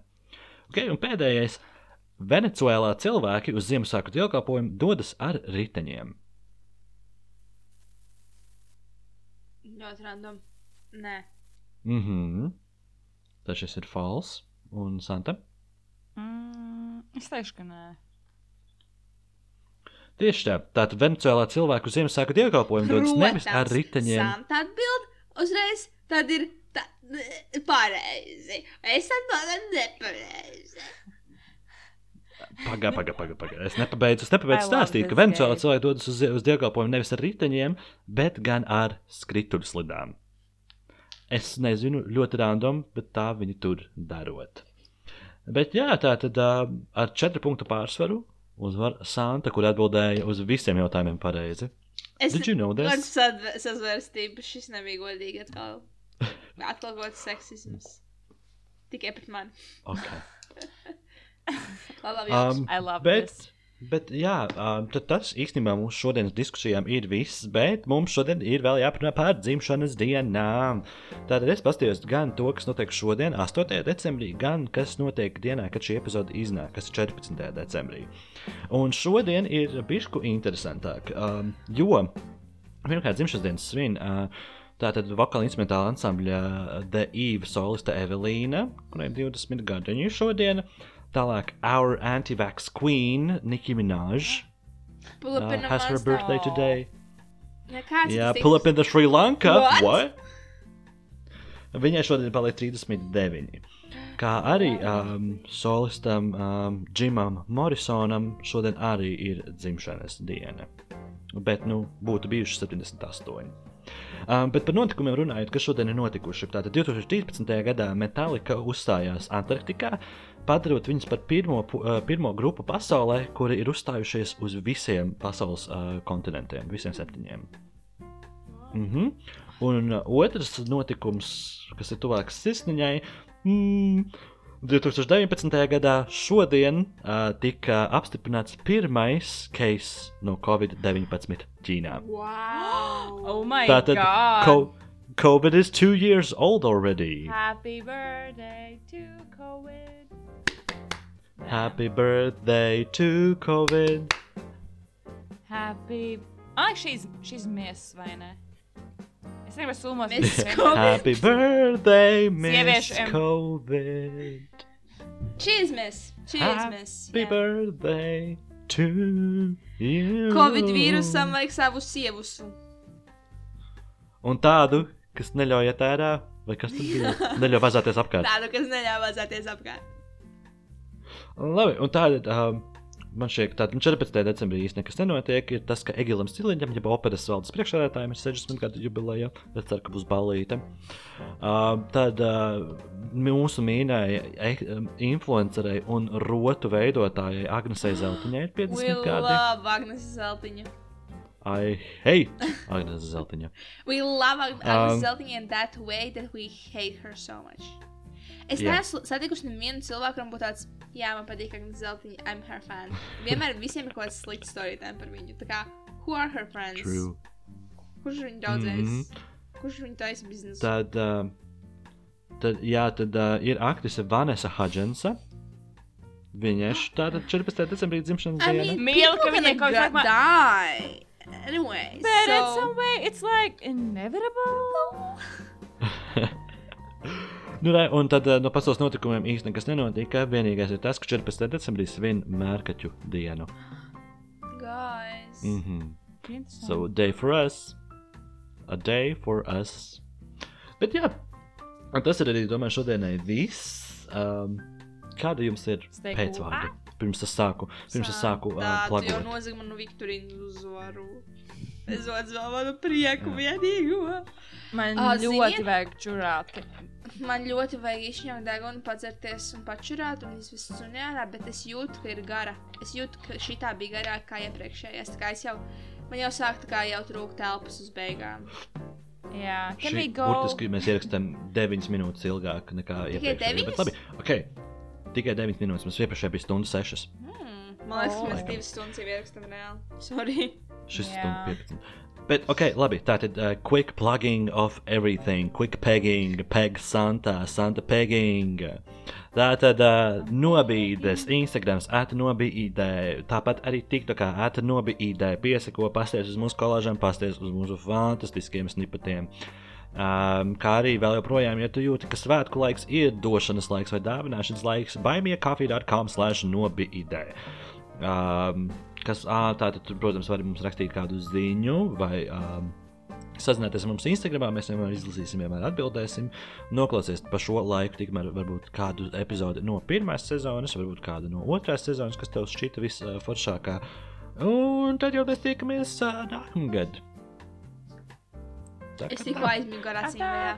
Okay, un pēdējais. Venecuēlā cilvēki uz Ziemassvētku dievkalpojumu dodas ar riteņiem. Ļoti random. Nē. Mhm. Tas šis ir fals. Un Santa. Mm, es teikšu, ka nē. Tieši tā. Tātad Venecuēlā cilvēku Ziemassvētku dievkalpojumu dodas nevis ar riteņiem. Santa atbild uzreiz, tad ir tā, pareizi. Es atbildēju nepareizi. Pagaid, pagaid, pagaid. Paga. Es nepabeidzu, es nepabeidzu stāstīt, ka game. cilvēki dodas uz, uz dievkalpojumu nevis ar riteņiem, bet gan ar skrituļslidām. Es nezinu, ļoti random, bet tā viņi tur darot. Bet jā, tā tad uh, ar četru punktu pārsvaru uzvar Santa, kur atbildēja uz visiem jautājumiem pareizi. Es Did you know this? Ar sadv- sazvērstību šis nebija godīgi atkal. Atkal kāds seksisms. Tikai pret mani. Okay. Labi, labi. Um, I love bet, this. bet jā, um, tad tas īstenībā mūsu šodienas diskusijām ir viss, bet mums šodien ir vēl jāparunā par dzimšanas dienām. Tātad es paskatījos gan to, kas notiek šodien, 8. decembrī, gan kas notiek dienā, kad šī epizode iznāk, kas ir 14. decembrī. Un šodien ir bišku interesantāk, um, jo pirmkārt dzimšanas dienas svin. Uh, Tātad vokāla instrumentāla ansambļa The Eve soliste Evelīna, kurai ir 20 gadiņi šodien. Tālāk, Our Anti-Vax Queen, Nicki Minaj, uh, has her birthday today. Ja, kāds Jā, tas pull up in the Sri Lanka. What? Viņai šodien paliek 39. Kā arī um, solistam um, Jimam Morrisonam šodien arī ir dzimšanas diena. Bet, nu, būtu bijuši 78. Um, bet par notikumiem runājot, kas šodien ir notikuši. Tātad 2013. gadā Metallica uzstājās Antarktikā, padarot viņus par pirmo, uh, pirmo grupu pasaulē, kuri ir uzstājušies uz visiem pasaules uh, kontinentiem, visiem septiņiem. Mm -hmm. Un uh, otrs notikums, kas ir tuvāks sirsniņai, mm, 2019. gadā šodien uh, tika apstiprināts pirmais case no Covid-19 Ķīnā. Wow! Oh my Tātad god! co COVID is two years old already. Happy birthday to COVID. Happy birthday to COVID. Happy. Ah, she's she's Miss vai ne? Es negribu sūmos. Miss Covid. Happy birthday, Miss Sieviešiem. COVID. Cheers, miss! Cheers, miss! Happy birthday to you. Covid vīrusam vajag savu sievusu. Un tādu, kas neļauj iet ārā, vai kas tad bija? Neļauj vazāties apkārt. Tādu, kas neļāva vazāties apkārt. Labi, un tāda. Um, Man šķiet, ka 14. decembrī īstenībā nekas nenotiek. Ir tas, ka Egilam Stiliņam, jeb operas valdes priekšsēdētājiem, ir 60 gadu jubileja. Es ceru, ka būs balīte. Uh, tad uh, mūsu mīļākajai e influencerei un rotu veidotājai Agnesei Zeltiņai ir We 50 gadi. love Agnes Zeltiņa. I hate Agnese Zeltiņa. We love Ag Agnes Um, Zeltiņa in that way that we hate her so much. Es Jā. neesmu satikusi nevienu cilvēku, kuram būtu tāds, jā, man patīk Agnes Zeltiņa, I'm her fan. Vienmēr visiem ir kaut kāds slikts storytime par viņu. Tā kā, who are her friends? True. Kurš viņu daudzēs? Mhm. Kurš viņu taisa biznesu? Tad, uh, tad, jā, tad uh, ir aktrise Vanessa Hudgensa. Viņai šāda 14. decembrī dzimšanas I diena. mean, Mīl, ka gonna kaut go- kā- die. Anyway, But in so... some way, it's like inevitable. Nu, re, un tad uh, no pasaules notikumiem īstenībā nekas nenotika. Vienīgais ir tas, ka 14. decembrī svin mērkaķu dienu. Guys. Mm -hmm. Interesanti. So, a day for us. A day for us. Bet jā, tas ir arī, domāju, šodienai viss. Um, kāda jums ir Stay pēcvārdi? Pirms es sāku, pirms es sāku uh, jau plagot. nozaga manu Viktorīnu uzvaru. Es atzīstu manu prieku vienīgo. Man Ā, ļoti zini? vajag čurāt. Man ļoti vajag izšņaukt degunu, padzerties un pačurāt un izvest suni ārā, bet es jūtu, ka ir gara. Es jūtu, ka šī tā bija garāka kā iepriekšējais. Tā kā es jau, man jau sāk tā kā jau trūkt telpas uz beigām. Jā, we go? burtiski mēs ierakstām 9 minūtes ilgāk nekā Tikai iepriekšējā. Bet deviņas? labi, ok. Tikai 9 minūtes. Mums iepriekšējā bija stundu 6. Hmm. Man liekas, ka mēs Oh. divas stundas jau ierakstam reāli. Sorry. Šis Jā. stundu 15. Bet, ok, labi. Tātad, uh, quick plugging of everything. Quick pegging, peg Santa, Santa pegging. Tātad, uh, nobīdes, Instagrams, ēta nobīdē. Tāpat arī TikTokā, ēta nobīdē. Piesako, pasties uz mūsu kolāžiem, pasties uz mūsu fantastiskiem snipatiem. Um, kā arī vēl joprojām, ja tu jūti, ka svētku laiks ir došanas laiks vai dāvināšanas laiks, baimiekafija.com slash nobīdē. Um, kas, ā, tātad, tur, protams, var mums rakstīt kādu ziņu vai um, sazināties ar mums Instagram. Mēs vienmēr izlasīsim, vienmēr atbildēsim. Noklausieties pa šo laiku, tikmēr varbūt kādu epizodi no pirmās sezonas, varbūt kādu no otrās sezonas, kas tev šķita visforšākā. Un tad jau mēs tiekamies uh, nākamgad. Tā Es tikko tā. ar acīm. vaļā.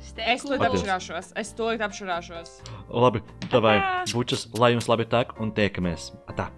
Es to apšurāšos. Es to apšurāšos. Labi, tā vai bučas, lai jums labi tek un tiekamies. Tā.